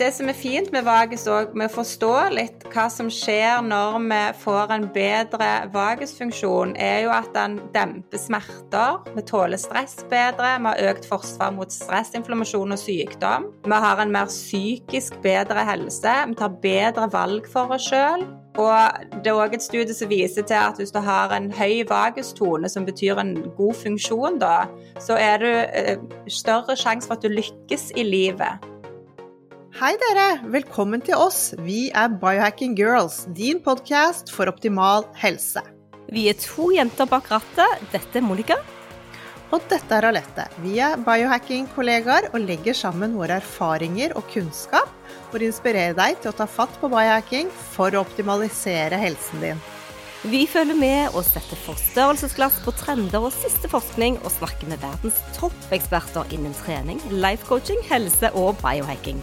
det som er fint med vagus òg, med å forstå litt hva som skjer når vi får en bedre vagusfunksjon, er jo at den demper smerter. Vi tåler stress bedre. Vi har økt forsvar mot stress, inflammasjon og sykdom. Vi har en mer psykisk bedre helse. Vi tar bedre valg for oss sjøl. Og det er òg et studie som viser til at hvis du har en høy vagustone, som betyr en god funksjon, da, så er det eh, større sjanse for at du lykkes i livet. Hei dere! Velkommen til oss. Vi er Biohacking Girls, din podkast for optimal helse. Vi er to jenter bak rattet. Dette er Monica. Og dette er Alette. Vi er biohacking-kollegaer og legger sammen våre erfaringer og kunnskap for å inspirere deg til å ta fatt på biohacking for å optimalisere helsen din. Vi følger med og setter forstørrelsesglass på trender og siste forskning, og snakker med verdens toppeksperter innen trening, life coaching, helse og biohacking.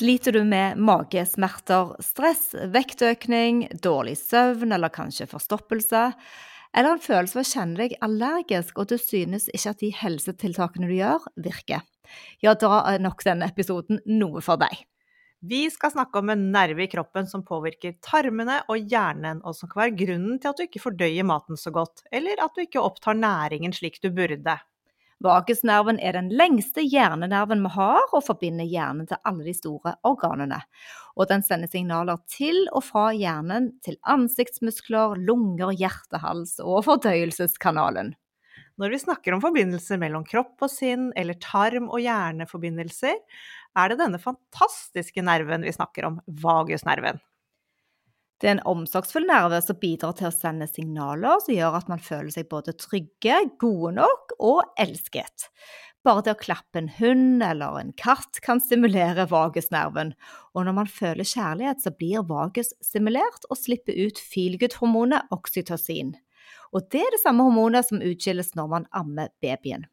Sliter du med magesmerter, stress, vektøkning, dårlig søvn eller kanskje forstoppelse? Eller en følelse av å kjenne deg allergisk og du synes ikke at de helsetiltakene du gjør, virker? Ja, da er nok denne episoden noe for deg. Vi skal snakke om en nerve i kroppen som påvirker tarmene og hjernen, og som kan være grunnen til at du ikke fordøyer maten så godt, eller at du ikke opptar næringen slik du burde. Vagusnerven er den lengste hjernenerven vi har, og forbinder hjernen til alle de store organene. Og den sender signaler til og fra hjernen til ansiktsmuskler, lunger, hjertehals og fordøyelseskanalen. Når vi snakker om forbindelser mellom kropp og sinn, eller tarm- og hjerneforbindelser, er det denne fantastiske nerven vi snakker om, vagusnerven. Det er en omsorgsfull nerve som bidrar til å sende signaler som gjør at man føler seg både trygge, gode nok og elsket. Bare det å klappe en hund eller en katt kan stimulere vagusnerven, og når man føler kjærlighet, så blir vagus stimulert og slipper ut feelgood-hormonet oksytocin. Og det er det samme hormonet som utskilles når man ammer babyen.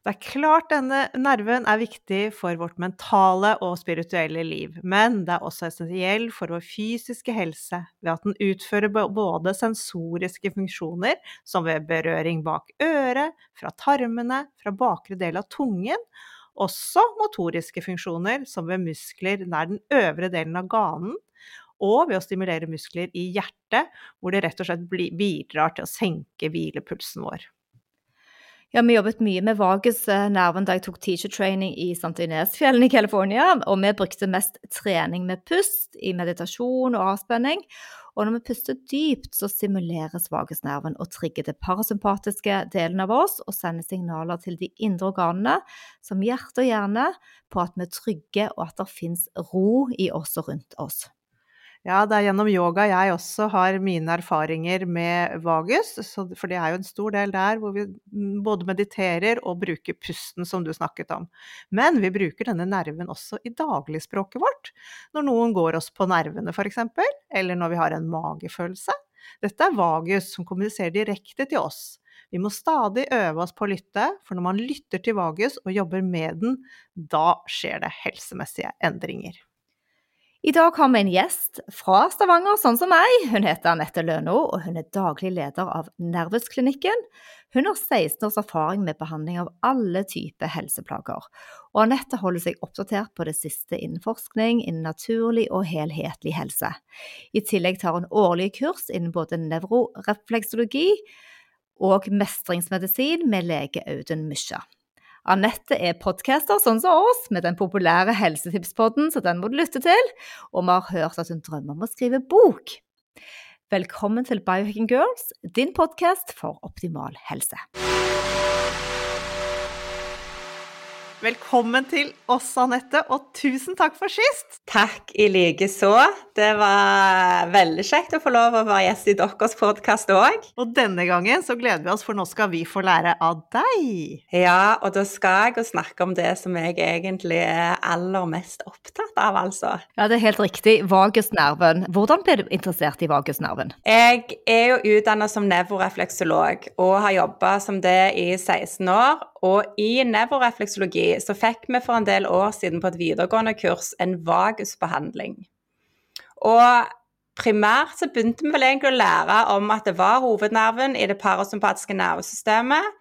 Det er klart denne nerven er viktig for vårt mentale og spirituelle liv, men det er også essensiell for vår fysiske helse ved at den utfører både sensoriske funksjoner, som ved berøring bak øret, fra tarmene, fra bakre del av tungen, også motoriske funksjoner, som ved muskler nær den øvre delen av ganen, og ved å stimulere muskler i hjertet, hvor det rett og slett bidrar til å senke hvilepulsen vår. Ja, vi jobbet mye med vagusnerven da jeg tok teacher training i St. Inez-fjellene i California. Og vi brukte mest trening med pust i meditasjon og avspenning. Og når vi puster dypt, så stimuleres vagusnerven og trigger det parasympatiske delen av oss og sender signaler til de indre organene, som hjerte og hjerne, på at vi er trygge og at det fins ro i oss og rundt oss. Ja, det er gjennom yoga jeg også har mine erfaringer med vagus, for det er jo en stor del der hvor vi både mediterer og bruker pusten, som du snakket om. Men vi bruker denne nerven også i dagligspråket vårt, når noen går oss på nervene f.eks., eller når vi har en magefølelse. Dette er vagus som kommuniserer direkte til oss. Vi må stadig øve oss på å lytte, for når man lytter til vagus og jobber med den, da skjer det helsemessige endringer. I dag har vi en gjest fra Stavanger, sånn som meg. Hun heter Anette Løno, og hun er daglig leder av Nervusklinikken. Hun har 16 års erfaring med behandling av alle typer helseplager. Og Anette holder seg oppdatert på det siste innen forskning, innen naturlig og helhetlig helse. I tillegg tar hun årlige kurs innen både nevrorefleksologi og mestringsmedisin med lege Audun Mysja. Anette er podcaster sånn som oss, med den populære Helsetipspodden, så den må du lytte til. Og vi har hørt at hun drømmer om å skrive bok. Velkommen til Biohacking Girls, din podkast for optimal helse. Velkommen til oss, Anette, og tusen takk for sist! Takk i like så. Det var veldig kjekt å få lov å være gjest i deres podkast òg. Og denne gangen så gleder vi oss, for nå skal vi få lære av deg. Ja, og da skal jeg jo snakke om det som jeg egentlig er aller mest opptatt av, altså. Ja, det er helt riktig. Vagusnerven. Hvordan ble du interessert i vagusnerven? Jeg er jo utdanna som nevrorefleksolog og har jobba som det i 16 år. Og i nevrorefleksologi så fikk vi for en del år siden på et videregående kurs en vagusbehandling. Og primært så begynte vi vel egentlig å lære om at det var hovednerven i det parasympatiske nervesystemet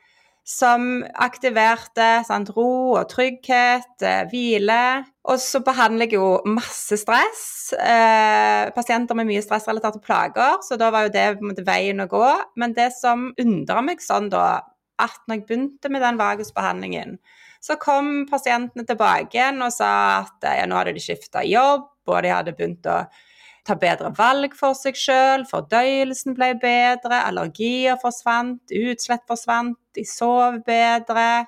som aktiverte sant, ro og trygghet, eh, hvile. Og så behandler jeg jo masse stress. Eh, pasienter med mye stressrelaterte plager, så da var jo det veien å gå. Men det som undra meg sånn da, at når jeg begynte med den vagusbehandlingen, så kom pasientene tilbake igjen og sa at ja, nå hadde de skifta jobb, og de hadde begynt å ta bedre valg for seg sjøl, fordøyelsen ble bedre, allergier forsvant, utslett forsvant, de sov bedre.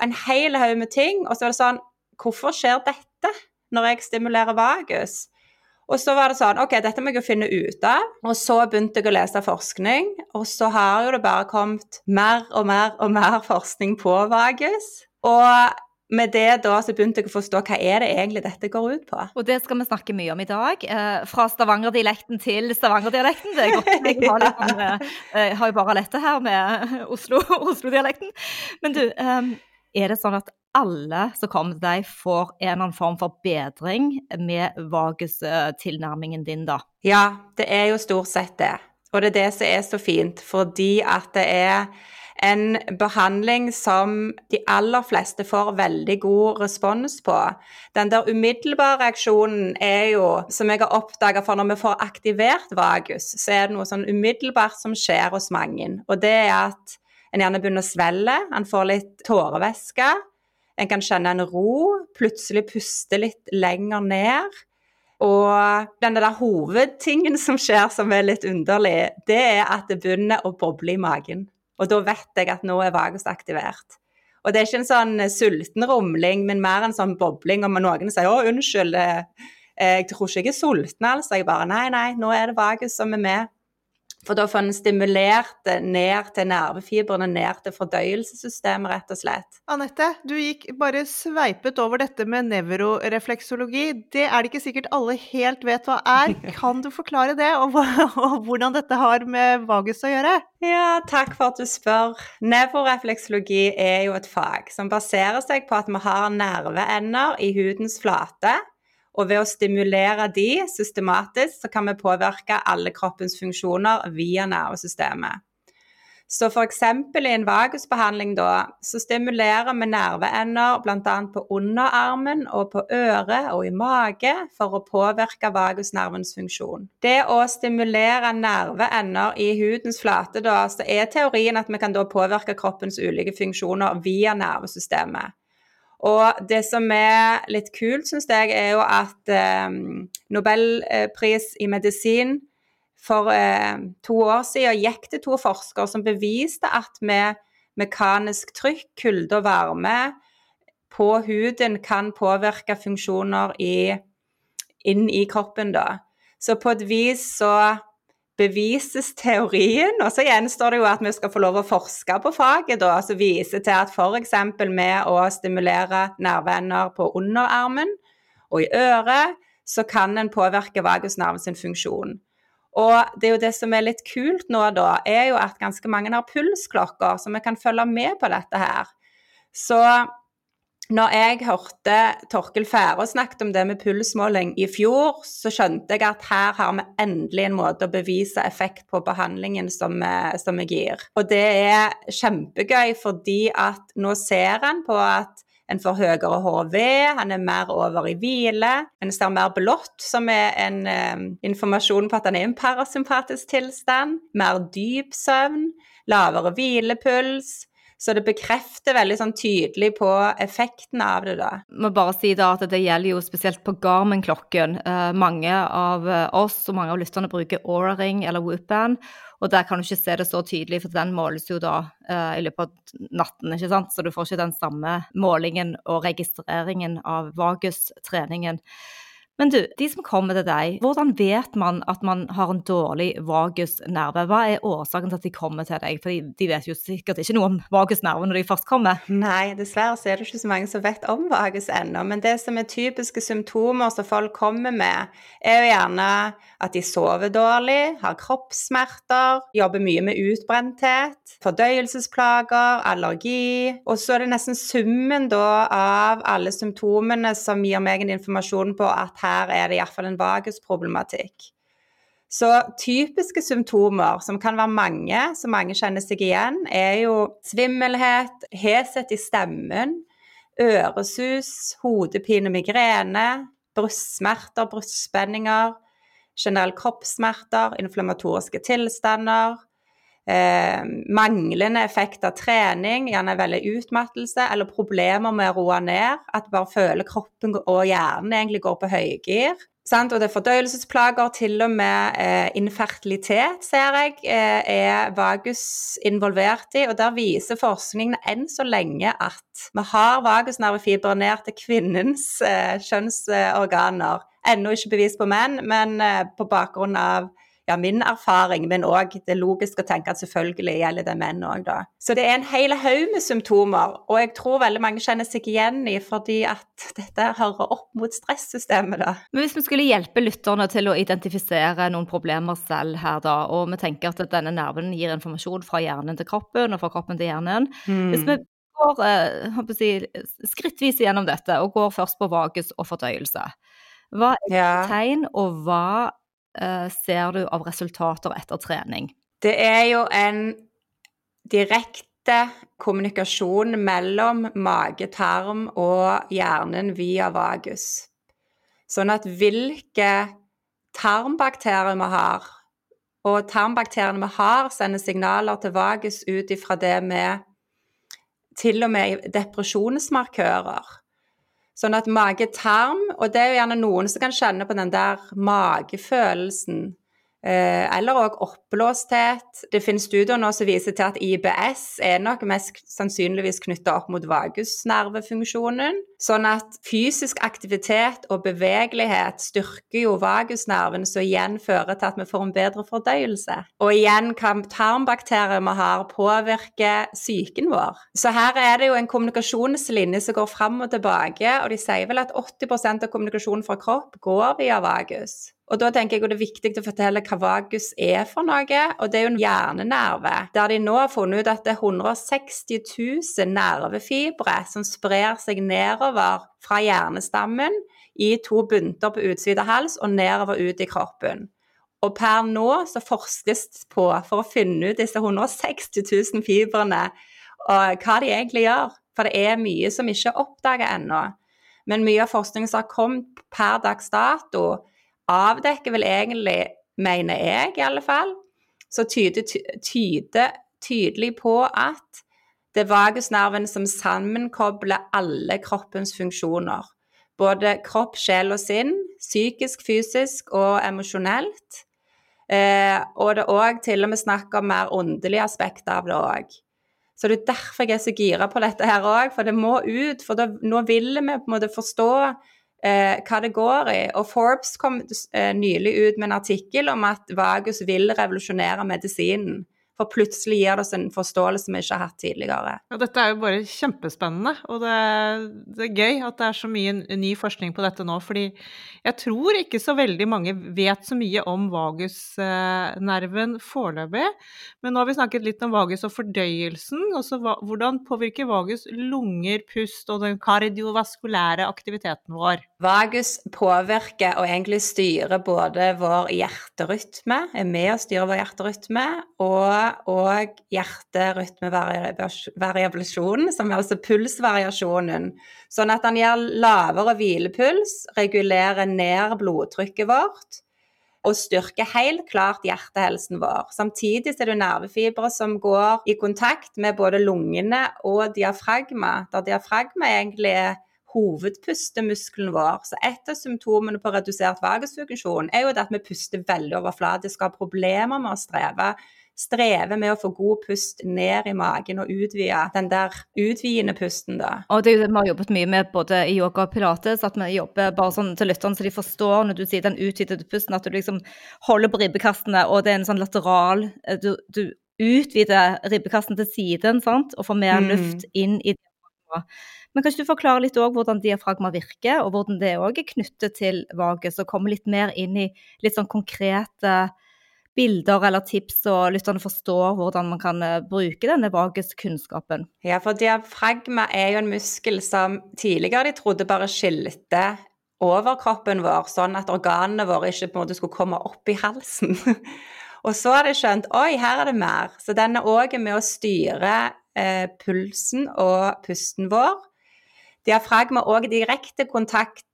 En hel haug med ting. Og så var det sånn Hvorfor skjer dette når jeg stimulerer vagus? Og så var det sånn OK, dette må jeg jo finne ut av. Og så begynte jeg å lese forskning, og så har jo det bare kommet mer og mer og mer forskning på vagus. Og med det da så begynte jeg å forstå hva er det egentlig dette går ut på. Og det skal vi snakke mye om i dag. Eh, fra stavangerdialekten til stavangerdialekten. Det er godt. Jeg har, litt, andre, jeg har jo bare lette her med Oslo-dialekten. Oslo Men du, eh, er det sånn at alle som kommer til deg, får en eller annen form for bedring med Vagus-tilnærmingen din, da? Ja, det er jo stort sett det. Og det er det som er så fint, fordi at det er en behandling som de aller fleste får veldig god respons på. Den der umiddelbare reaksjonen er jo, som jeg har oppdaga, for når vi får aktivert vagus, så er det noe sånn umiddelbart som skjer hos mange. Og det er at en gjerne begynner å svelle, en får litt tårevæske. En kan kjenne en ro, plutselig puste litt lenger ned. Og den der hovedtingen som skjer som er litt underlig, det er at det begynner å boble i magen. Og da vet jeg at nå er vagus aktivert. Og det er ikke en sånn sulten rumling, men mer en sånn bobling om noen sier 'Å, unnskyld, eh, jeg tror ikke jeg er sulten', altså. Jeg bare 'Nei, nei, nå er det vagus som er med'. For da får en stimulert det ned til nervefibrene, ned til fordøyelsessystemet, rett og slett. Anette, du gikk bare sveipet over dette med nevrorefleksologi. Det er det ikke sikkert alle helt vet hva er. Kan du forklare det, og, og hvordan dette har med vagus å gjøre? Ja, takk for at du spør. Nevrorefleksologi er jo et fag som baserer seg på at vi har nerveender i hudens flate og ved å stimulere de systematisk, så kan vi påvirke alle kroppens funksjoner via nervesystemet. Så f.eks. i en vagusbehandling da, så stimulerer vi nerveender bl.a. på underarmen og på øret og i mage for å påvirke vagusnervens funksjon. Det å stimulere nerveender i hudens flate, da, så er teorien at vi kan da påvirke kroppens ulike funksjoner via nervesystemet. Og det som er litt kult, syns jeg, er jo at eh, Nobelpris i medisin for eh, to år siden gikk til to forskere som beviste at med mekanisk trykk, kulde og varme på huden kan påvirke funksjoner i, inn i kroppen, da. Så på et vis så bevises teorien. Og så gjenstår det jo at vi skal få lov å forske på faget, da, som viser til at f.eks. med å stimulere nerveender på underarmen og i øret, så kan en påvirke vagusnerven sin funksjon. Og det er jo det som er litt kult nå, da, er jo at ganske mange har pulsklokker, så vi kan følge med på dette her. Så når jeg hørte Torkel Færå snakket om det med pulsmåling i fjor, så skjønte jeg at her har vi endelig en måte å bevise effekt på behandlingen som, som jeg gir. Og det er kjempegøy fordi at nå ser en på at en får høyere HV, han er mer over i hvile. En ser mer blått, som er en um, informasjon på at han er i en parasympatisk tilstand. Mer dyp søvn, lavere hvilepuls. Så det bekrefter veldig sånn tydelig på effekten av det, da. Må bare si da at det gjelder jo spesielt på Garmin-klokken. Eh, mange av oss og mange av lytterne bruker Aura-ring eller Whoop-band. Og der kan du ikke se det så tydelig, for den måles jo da eh, i løpet av natten, ikke sant. Så du får ikke den samme målingen og registreringen av vagustreningen. Men du, de som kommer til deg, hvordan vet man at man har en dårlig vagusnerve? Hva er årsaken til at de kommer til deg? For de vet jo sikkert ikke noe om vagusnerve når de først kommer. Nei, dessverre så er det ikke så mange som vet om vagus ennå. Men det som er typiske symptomer som folk kommer med, er jo gjerne at de sover dårlig, har kroppssmerter, jobber mye med utbrenthet, fordøyelsesplager, allergi. Og så er det nesten summen da av alle symptomene som gir meg en informasjon på at her her er det iallfall en vagusproblematikk. Så typiske symptomer, som kan være mange, som mange kjenner seg igjen, er jo svimmelhet, heshet i stemmen, øresus, hodepine, migrene, brystsmerter, brystspenninger, generelle kroppssmerter, inflammatoriske tilstander, eh, manglende effekt av trening, gjerne veldig utmattelse, eller problemer med å roe ned. At du bare føler kroppen og hjernen egentlig går på høygir. Sant? Og det er fordøyelsesplager, til og med eh, infertilitet, ser jeg, eh, er vagus involvert i. Og der viser forskningen enn så lenge at vi har vagusnervefibre ned til kvinnens eh, kjønnsorganer. Ennå ikke bevis på menn, men eh, på bakgrunn av ja, min erfaring, men òg det logiske å tenke at selvfølgelig gjelder det menn òg, da. Så det er en hel haug med symptomer, og jeg tror veldig mange kjenner seg igjen i fordi at dette hører opp mot stressystemet, da. Men hvis vi skulle hjelpe lytterne til å identifisere noen problemer selv her, da, og vi tenker at denne nerven gir informasjon fra hjernen til kroppen og fra kroppen til hjernen. Mm. Hvis vi går eh, si, skrittvis gjennom dette og går først på vagus og fordøyelse. Hva er ja. tegn, og hva ser du av resultater etter trening? Det er jo en direkte kommunikasjon mellom mage, tarm og hjernen via vagus. Sånn at hvilke tarmbakterier vi har, og tarmbakteriene vi har, sender signaler til vagus ut ifra det med til og med depresjonsmarkører. Sånn at mage-tarm, og det er jo gjerne noen som kan kjenne på den der magefølelsen eller òg oppblåsthet. Det finnes studier nå som viser til at IBS er nok mest sannsynligvis knytta opp mot vagusnervefunksjonen. Sånn at fysisk aktivitet og bevegelighet styrker jo vagusnerven, som igjen fører til at vi får en bedre fordøyelse. Og igjen kan tarmbakterier vi har, påvirke psyken vår. Så her er det jo en kommunikasjonslinje som går fram og tilbake, og de sier vel at 80% av kommunikasjonen fra kropp går via vagus. Og da tenker jeg at det er viktig å fortelle hva vagus er for noe. Og det er jo en hjernenerve, der de nå har funnet ut at det er 160 000 nervefibre som sprer seg nedover fra hjernestammen i to bunter på utsida hals og nedover ut i kroppen. Og per nå så forskes på for å finne ut disse 160 000 fibrene og hva de egentlig gjør. For det er mye som ikke er oppdaga ennå. Men mye av forskningen som har kommet per dags dato, avdekker vel egentlig, mener jeg i alle fall, så tyder, tyder tydelig på at det er vagusnerven som sammenkobler alle kroppens funksjoner. Både kropp, sjel og sinn, psykisk, fysisk og emosjonelt. Eh, og det er òg til og med snakk om mer åndelige aspekter av det òg. Så det er derfor jeg er så gira på dette her òg, for det må ut. For da, nå vil vi på en måte forstå eh, hva. Og Forbes kom eh, nylig ut med en artikkel om at vagus vil revolusjonere medisinen. For plutselig gir det oss en forståelse vi ikke har hatt tidligere. Ja, dette er jo bare kjempespennende, og det er, det er, gøy at det er så mye ny forskning på dette nå. fordi jeg tror ikke så veldig mange vet så mye om vagusnerven foreløpig. Men nå har vi snakket litt om vagus og fordøyelsen. Også hvordan påvirker vagus lunger, pust og den kardiovaskulære aktiviteten vår? Vagus påvirker og egentlig styrer både vår hjerterytme, er med å styre vår hjerterytme, og og hjerterytmevariasjonen, som er altså pulsvariasjonen. Sånn at den gir lavere hvilepuls, regulerer ned blodtrykket vårt og styrker helt klart hjertehelsen vår. Samtidig er det nervefibre som går i kontakt med både lungene og diafragma, der diafragma egentlig er hovedpustemuskelen vår. Så et av symptomene på redusert vagusfunksjon er jo det at vi puster veldig overflatisk og har problemer med å streve strever med å få god pust ned i magen og utvide den der utvidende pusten, da. Og det er jo det vi har jobbet mye med både i yoga og pilates, at vi jobber bare sånn til lytterne så de forstår når du sier den utvidede pusten, at du liksom holder på ribbekastene, og det er en sånn lateral eh, Du, du utvider ribbekassen til siden, sant, og får mer Mm. luft inn i diafragma. Men kan ikke du forklare litt òg hvordan diafragma virker, og hvordan det òg er knyttet til vagus, og komme litt mer inn i litt sånn konkrete bilder eller tips, og lytterne forstår hvordan man kan eh, bruke denne vaguskunnskapen? Ja, for diafragma er jo en muskel som tidligere de trodde bare skilte overkroppen vår, sånn at organene våre ikke på en måte skulle komme opp i halsen. og så har de skjønt oi, her er det mer. Så den er òg med å styre eh, pulsen og pusten vår. Diafragma òg direkte kontakt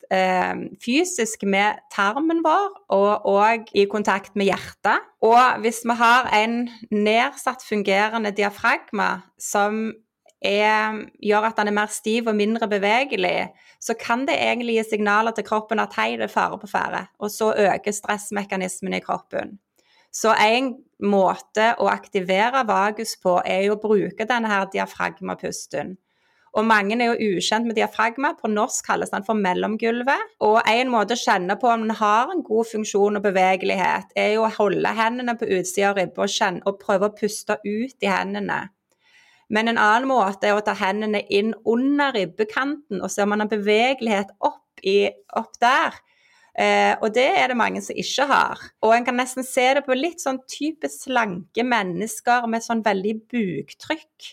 fysisk med tarmen vår, og òg i kontakt med hjertet. Og hvis vi har en nedsatt fungerende diafragma som er, gjør at den er mer stiv og mindre bevegelig, så kan det egentlig gi signaler til kroppen at hei, det er fare på ferde. Og så øker stressmekanismen i kroppen. Så en måte å aktivere vagus på er jo å bruke denne her diafragmapusten. Og mange er jo ukjent med diafragma. På norsk kalles den for mellomgulvet. Og en måte å kjenne på om den har en god funksjon og bevegelighet, er jo å holde hendene på utsida av ribba og, og prøve å puste ut i hendene. Men en annen måte er å ta hendene inn under ribbekanten og se om man har bevegelighet opp, i, opp der. Eh, og det er det mange som ikke har. Og en kan nesten se det på litt sånn type slanke mennesker med sånn veldig buktrykk.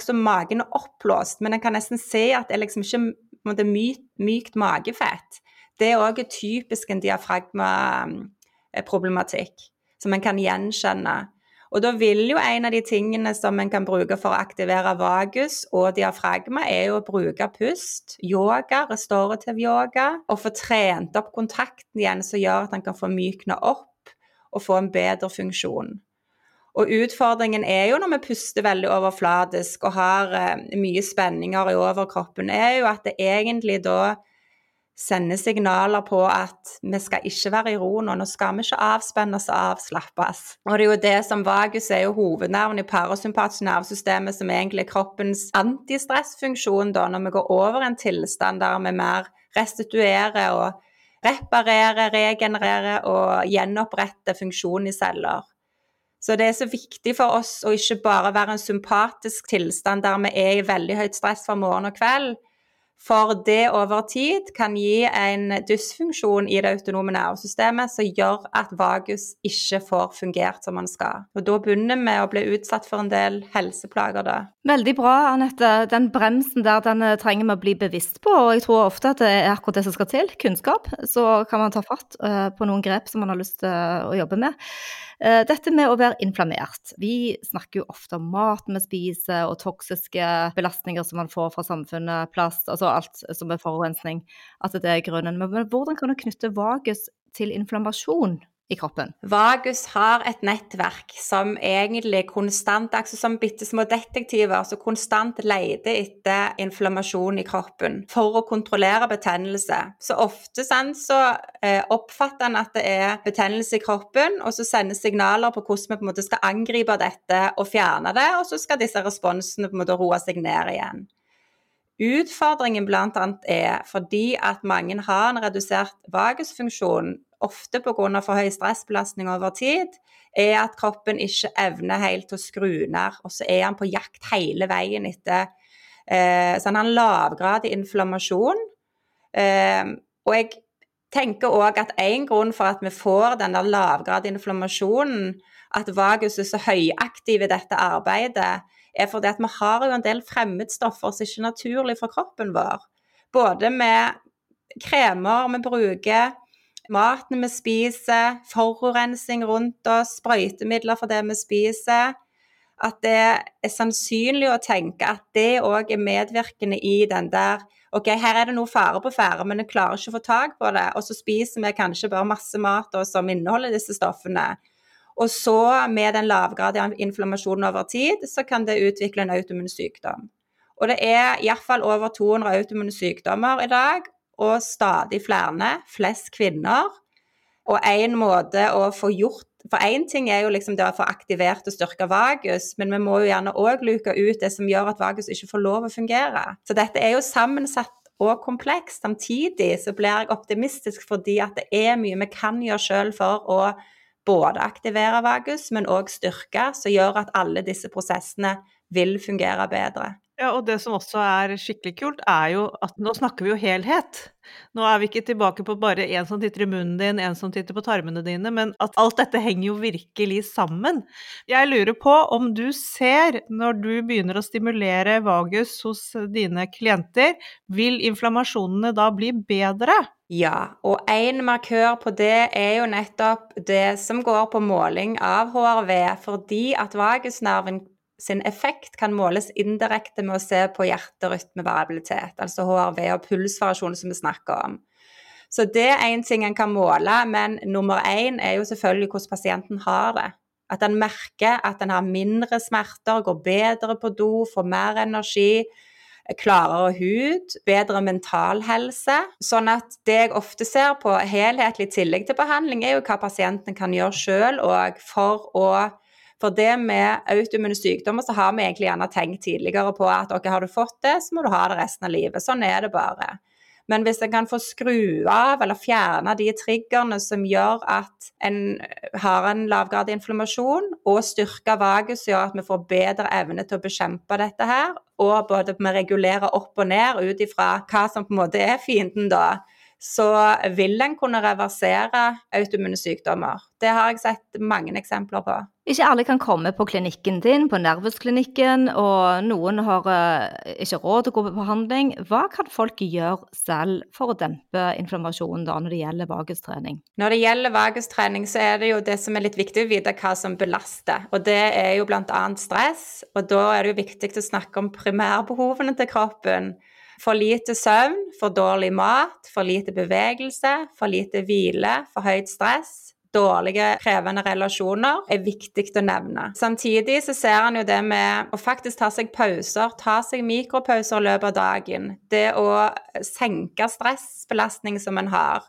Som magen er oppblåst, men en kan nesten se at det er liksom ikke er mykt, mykt magefett. Det er òg typisk en diafragmaproblematikk som en kan gjenkjenne. Og da vil jo en av de tingene som en kan bruke for å aktivere vagus og diafragma, er jo å bruke pust, yoga, restorativ yoga, og få trent opp kontakten igjen som gjør at en kan få mykna opp og få en bedre funksjon. Og utfordringen er jo når vi puster veldig overflatisk og har eh, mye spenninger i overkroppen, er jo at det egentlig da sender signaler på at vi skal ikke være i ro nå, nå skal vi ikke avspennes og avslappes. Og det er jo det som vagus er jo hovednerven i parasympatisk nervesystemet, som egentlig er kroppens antistressfunksjon da, når vi går over en tilstand der vi mer restituerer og reparerer, regenererer og gjenoppretter funksjon i celler. Så det er så viktig for oss å ikke bare være en sympatisk tilstand der vi er i veldig høyt stress fra morgen og kveld, for det over tid kan gi en dysfunksjon i det autonome nervesystemet som gjør at vagus ikke får fungert som man skal. Og da begynner vi å bli utsatt for en del helseplager da. Veldig bra, Anette. Den bremsen der den eh, trenger vi å bli bevisst på, og jeg tror ofte at det er akkurat det som skal til. Kunnskap. Så kan man ta fatt eh, på noen grep som man har lyst til eh, å jobbe med. Eh, Dette med å være inflammert. Vi snakker jo ofte om maten vi spiser og toksiske belastninger som man får fra samfunnet, plast, altså alt som er forurensning. At det er grunnen. Men hvordan kan du knytte vagus til inflammasjon i kroppen? Vagus har et nettverk som egentlig konstant, akkurat som bitte små detektiver, som konstant leter etter inflammasjon i kroppen for å kontrollere betennelse. Så ofte sant, så eh, oppfatter en at det er betennelse i kroppen, og så sendes signaler på hvordan vi på en måte skal angripe dette og fjerne det, og så skal disse responsene på en måte roe seg ned igjen. Utfordringen bl.a. er fordi at mange har en redusert vagusfunksjon, ofte pga. for høy stressbelastning over tid, er at kroppen ikke evner helt å skru ned, og så er han på jakt hele veien etter eh, Så han har en lavgradig inflammasjon. Eh, og jeg tenker òg at en grunn for at vi får denne lavgradig inflammasjonen, at vagus er så høyaktiv i dette arbeidet, er fordi at vi har jo en del fremmedstoffer som ikke er naturlig for kroppen vår. Både med kremer vi bruker, maten vi spiser, forurensning rundt oss, sprøytemidler for det vi spiser. At det er sannsynlig å tenke at det òg er medvirkende i den der OK, her er det noe fare på ferde, men jeg klarer ikke å få tak på det. Og så spiser vi kanskje bare masse mat da, som inneholder disse stoffene. Og så, med den lavgradige inflammasjonen over tid, så kan det utvikle en autoimmun sykdom. Og det er iallfall over 200 autoimmune sykdommer i dag, og stadig flere, flest kvinner. Og en måte å få gjort For én ting er jo liksom det å få aktivert og styrka vagus, men vi må jo gjerne òg luke ut det som gjør at vagus ikke får lov å fungere. Så dette er jo sammensatt og komplekst. Samtidig så blir jeg optimistisk fordi at det er mye vi kan gjøre sjøl for å både aktivere vagus, men òg styrke, som gjør at alle disse prosessene vil fungere bedre. Ja, og det som også er skikkelig kult, er jo at nå snakker vi jo helhet. Nå er vi ikke tilbake på bare en som titter i munnen din, en som titter på tarmene dine, men at alt dette henger jo virkelig sammen. Jeg lurer på om du ser, når du begynner å stimulere vagus hos dine klienter, vil inflammasjonene da bli bedre? Ja, og en markør på det er jo nettopp det som går på måling av HRV, fordi at vagusnerven sin effekt kan måles indirekte med å se på hjerterytmevariabilitet, altså HRV og pulsvariasjon som vi snakker om. Så det er én ting en kan måle, men nummer én er jo selvfølgelig hvordan pasienten har det. At en merker at en har mindre smerter, går bedre på do, får mer energi, klarere hud, bedre mental helse. Sånn at det jeg ofte ser på helhetlig tillegg til behandling, er jo hva pasienten kan gjøre sjøl for å for det med autoimmune sykdommer så har vi egentlig gjerne tenkt tidligere på at ok, har du fått det, så må du ha det resten av livet. Sånn er det bare. Men hvis en kan få skru av eller fjerne de triggerne som gjør at en har en lavgradig inflammasjon, og styrke vagus gjør at vi får bedre evne til å bekjempe dette her, og både vi regulerer opp og ned ut ifra hva som på en måte er fienden da, så vil en kunne reversere autoimmune sykdommer. Det har jeg sett mange eksempler på. Ikke alle kan komme på klinikken din, på Nervusklinikken, og noen har uh, ikke råd til å gå på behandling. Hva kan folk gjøre selv for å dempe inflammasjonen da, når det gjelder vagustrening? Når det gjelder vagustrening, så er det jo det som er litt viktig å vite hva som belaster. Og det er jo bl.a. stress, og da er det jo viktig å snakke om primærbehovene til kroppen. For lite søvn, for dårlig mat, for lite bevegelse, for lite hvile, for høyt stress, dårlige, krevende relasjoner er viktig å nevne. Samtidig så ser han jo det med å faktisk ta seg pauser, ta seg mikropauser i løpet av dagen. Det å senke stressbelastning som en har.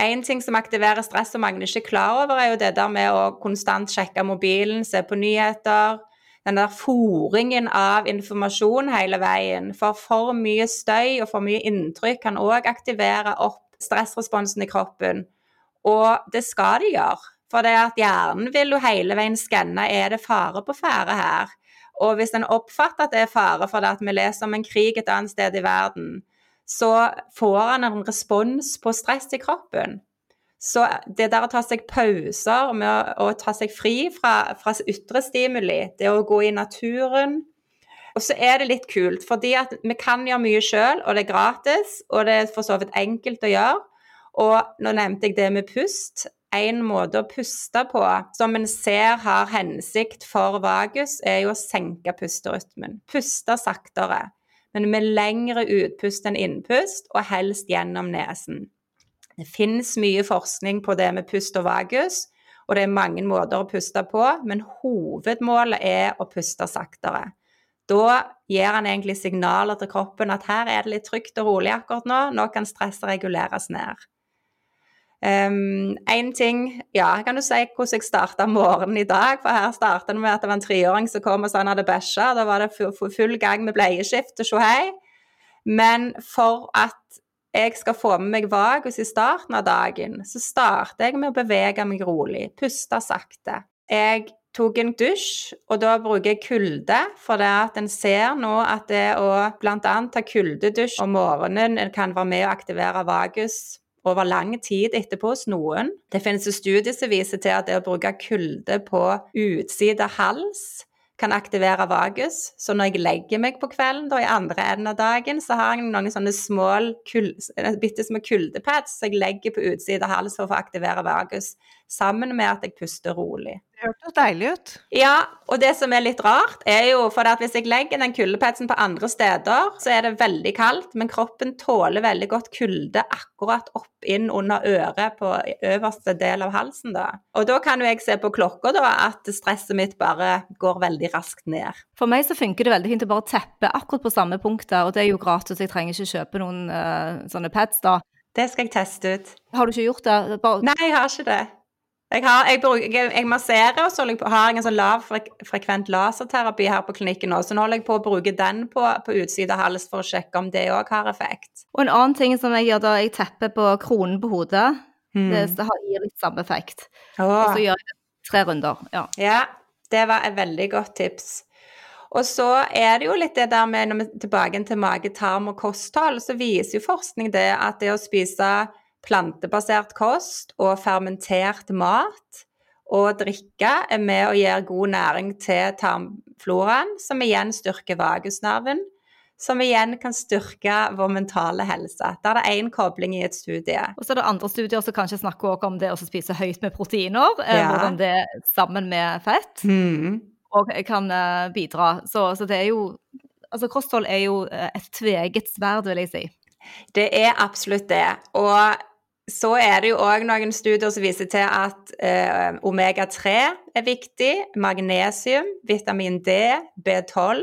En ting som aktiverer stress som mange ikke er klar over, er jo det der med å konstant sjekke mobilen, se på nyheter, den der fòringen av informasjon hele veien. For for mye støy og for mye inntrykk kan òg aktivere opp stressresponsen i kroppen. Og det skal de gjøre. For det at hjernen vil jo hele veien skanne er det fare på ferde her. Og hvis en oppfatter at det er fare for det at vi leser om en krig et annet sted i verden, så får han en respons på stress i kroppen. Så det der å ta seg pauser med å, å ta seg fri fra, fra, ytre stimuli, det å gå i naturen Og så er det litt kult, fordi at vi kan gjøre mye sjøl, og det er gratis, og det er for så vidt enkelt å gjøre. Og nå nevnte jeg det med pust. En måte å puste på som en ser har hensikt for vagus, er jo å senke pusterytmen. Puste saktere, men med lengre utpust enn innpust, og helst gjennom nesen. Det finnes mye forskning på det med pust og vagus, og det er mange måter å puste på, men hovedmålet er å puste saktere. Da gir han egentlig signaler til kroppen at her er det litt trygt og rolig akkurat nå, nå kan stresset reguleres ned. Um, en ting, ja, kan du si hvordan jeg starta morgenen i dag. For her starta det med at det var en treåring som kom og sa han hadde bæsja. Da var det full gang med bleieskift og tjohei. Men for at jeg skal få med meg vagus i starten av dagen, så starter jeg med å bevege meg rolig, puste sakte. Jeg tok en dusj, og da bruker jeg kulde, for det at en ser nå at det å bl.a. ta kuldedusj om morgenen kan være med å aktivere vagus over lang tid etterpå hos noen. Det finnes studier som viser til at det å bruke kulde på utside hals kan aktivere vagus. Så når jeg legger meg på kvelden da, i andre enden av dagen, så har jeg noen sånne små, kul, bitte små kuldepads som jeg legger på utsiden av halsen for å aktivere vagus, sammen med at jeg puster rolig. Det hørtes deilig ut. Ja, og det som er litt rart, er jo for at hvis jeg legger den kuldepetsen på andre steder, så er det veldig kaldt, men kroppen tåler veldig godt kulde akkurat opp inn under øret på øverste del av halsen, da. Og da kan jo jeg se på klokka da at stresset mitt bare går veldig raskt ned. For meg så funker det veldig fint å bare teppe akkurat på samme punkter, og det er jo gratis, jeg trenger ikke kjøpe noen uh, sånne pads da. Det skal jeg teste ut. Har du ikke gjort det? Bare... Nei, jeg har ikke det. Jeg, har, jeg, bruker, jeg, jeg masserer, og så har jeg en sånn lav frek frekvent laserterapi her på klinikken nå. Så nå holder jeg på å bruke den på, på utsida av hals for å sjekke om det òg har effekt. Og en annen ting som jeg gjør da jeg tepper på kronen på hodet, Mm. det, det har- gir litt samme effekt. Og så gjør jeg tre runder. Ja. Ja, det var et veldig godt tips. Og så er det jo litt det der med, når vi er tilbake til mage, tarm og kosthold, så viser jo forskning det at det å spise plantebasert kost og fermentert mat og drikke er med å gi god næring til tarmfloraen, som igjen styrker vagusnerven, som igjen kan styrke vår mentale helse. Der er det én kobling i et studie. Og så er det andre studier som kanskje snakker også om det å spise høyt med proteiner, eh, Ja. hvordan det sammen med fett mm. og kan eh, bidra. Så, så det er jo Altså, kosthold er jo eh, et tveget sverd, vil jeg si. Det er absolutt det. Og så er det jo òg noen studier som viser til at eh, omega-3 er viktig, magnesium, vitamin D, B12.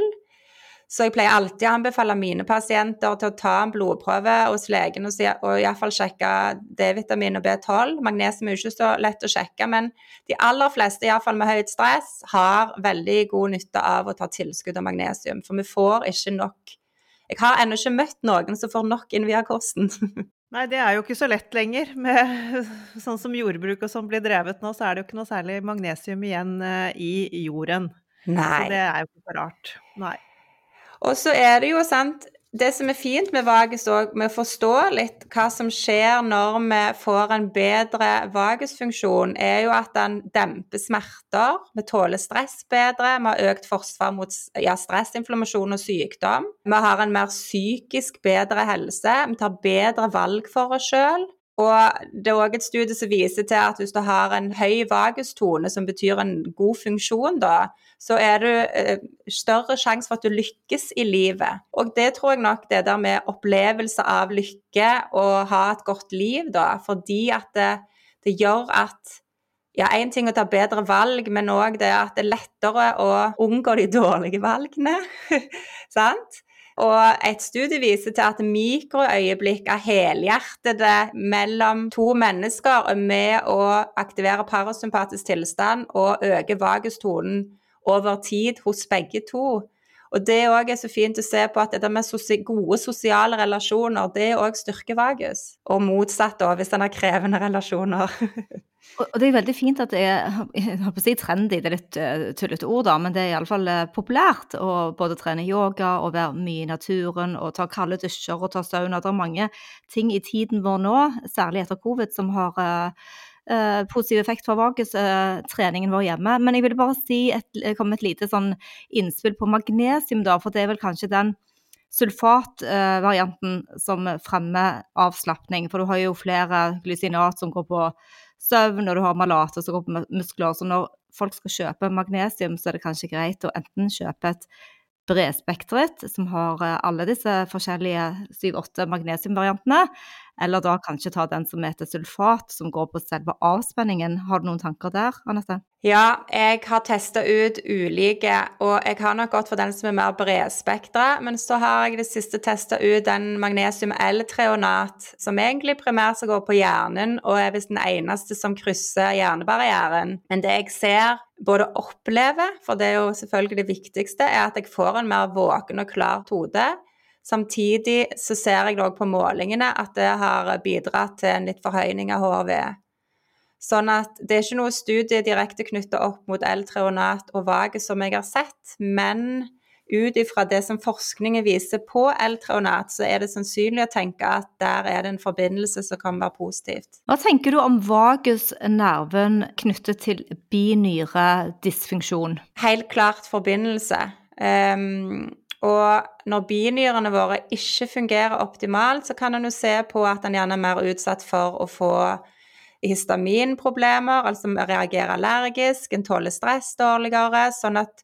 Så jeg pleier alltid å anbefale mine pasienter til å ta en blodprøve hos legen og, si, og iallfall sjekke D-vitamin og B12. Magnesium er jo ikke så lett å sjekke, men de aller fleste, iallfall med høyt stress, har veldig god nytte av å ta tilskudd av magnesium. For vi får ikke nok Jeg har ennå ikke møtt noen som får nok inn via kosten. Nei, det er jo ikke så lett lenger. Med sånn som jordbruk og sånn blir drevet nå, så er det jo ikke noe særlig magnesium igjen eh, i jorden. Nei. Så det er jo ikke rart. Nei. Og så er det jo sant Det som er fint med vagus òg, med å forstå litt hva som skjer når vi får en bedre vagusfunksjon, er jo at den demper smerter. Vi tåler stress bedre. Vi har økt forsvar mot ja, stressinflammasjon og sykdom. Vi har en mer psykisk bedre helse. Vi tar bedre valg for oss sjøl. Og det er òg et studie som viser til at hvis du har en høy vagustone, som betyr en god funksjon, da, så er det eh, større sjanse for at du lykkes i livet. Og det tror jeg nok det der med opplevelse av lykke og ha et godt liv, da, fordi at det, det gjør at ja, én ting å ta bedre valg, men òg det at det er lettere å unngå de dårlige valgene. Sant? Og et studie viser til at mikroøyeblikk av helhjertede mellom to mennesker er med å aktivere parasympatisk tilstand og øke vagustonen over tid hos begge to. Og det òg er så fint å se på at det med gode sosiale relasjoner, det òg styrker vagus. Og motsatt, da, hvis en har krevende relasjoner. Og det er veldig fint at det er jeg håper å si trendy, det er litt uh, tullete ord, da, men det er iallfall uh, populært å både trene yoga og være mye i naturen og ta kalde dusjer og ta sauna. Det er mange ting i tiden vår nå, særlig etter covid, som har uh, positiv effekt for vagustreningen vår hjemme. Men jeg ville bare si et, komme med et lite sånn innspill på magnesium, da, for det er vel kanskje den sulfatvarianten som fremmer avslapning. For du har jo flere glysinat som går på søvn, og du har malater som går på muskler. Så når folk skal kjøpe magnesium, så er det kanskje greit å enten kjøpe et bredspektret, som har eh, alle disse forskjellige 7-8 magnesiumvariantene, eller da kanskje ta den som heter sulfat, som går på selve avspenningen. Har du noen tanker der, Anette? Ja, jeg har testa ut ulike, og jeg har nok gått for den som er mer bredspektra. Men så har jeg det siste testa ut den magnesium L-treonat, som egentlig primært går på hjernen, og er visst den eneste som krysser hjernebarrieren. Men det jeg ser både opplever, for det er jo selvfølgelig det viktigste, er at jeg får en mer våken og klar hode. Samtidig så ser jeg òg på målingene at det har bidratt til en litt forhøyning av HRV. Sånn at det er ikke noe studie direkte knytta opp mot L-treonat og vagus som jeg har sett, men ut ifra det som forskningen viser på L-treonat, så er det sannsynlig å tenke at der er det en forbindelse som kan være positivt. Hva tenker du om vagusnerven knyttet til binyredysfunksjon? Helt klart forbindelse. Um, og når binyrene våre ikke fungerer optimalt, så kan en jo se på at en gjerne er mer utsatt for å få histaminproblemer, altså reagerer allergisk, en tåler stress dårligere. sånn at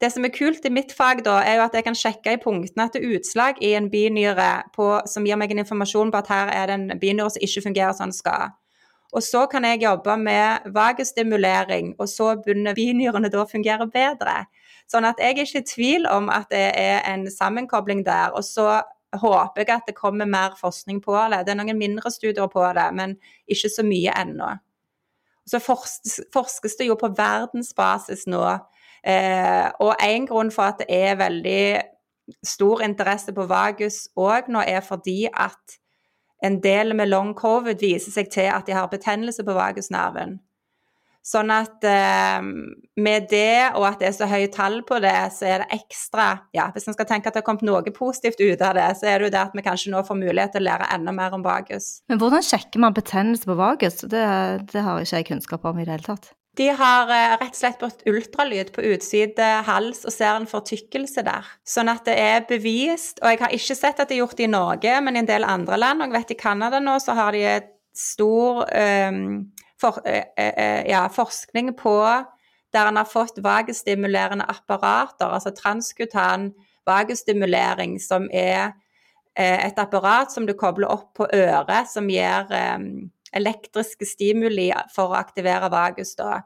det som er kult i mitt fag, da, er jo at jeg kan sjekke i punktene etter er utslag i en binyre på, som gir meg en informasjon på at her er det en binyre som ikke fungerer som den skal. Og så kan jeg jobbe med vagestimulering, og så begynner binyrene da å fungere bedre. Sånn at jeg er ikke i tvil om at det er en sammenkobling der. Og så håper jeg at det kommer mer forskning på det. Det er noen mindre studier på det, men ikke så mye ennå. Så forskes det jo på verdensbasis nå. Eh, og en grunn for at det er veldig stor interesse på vagus òg nå, er fordi at en del med long covid viser seg til at de har betennelse på vagusnerven. Sånn at eh, med det, og at det er så høye tall på det, så er det ekstra ja, Hvis en skal tenke at det har kommet noe positivt ut av det, så er det jo det at vi kanskje nå får mulighet til å lære enda mer om vagus. Men hvordan sjekker man betennelse på vagus? Det, det har ikke jeg kunnskap om i det hele tatt. De har eh, rett og slett brukt ultralyd på utside hals og ser en fortykkelse der. Sånn at det er bevist. Og jeg har ikke sett at det er gjort i Norge, men i en del andre land. Og jeg vet i Canada nå så har de et stor um, for, eh, eh, eh, ja, forskning på der en har fått vagestimulerende apparater, altså transkutan vagustimulering, som er et apparat som du kobler opp på øret, som gir elektriske stimuli for å aktivere vagus. da.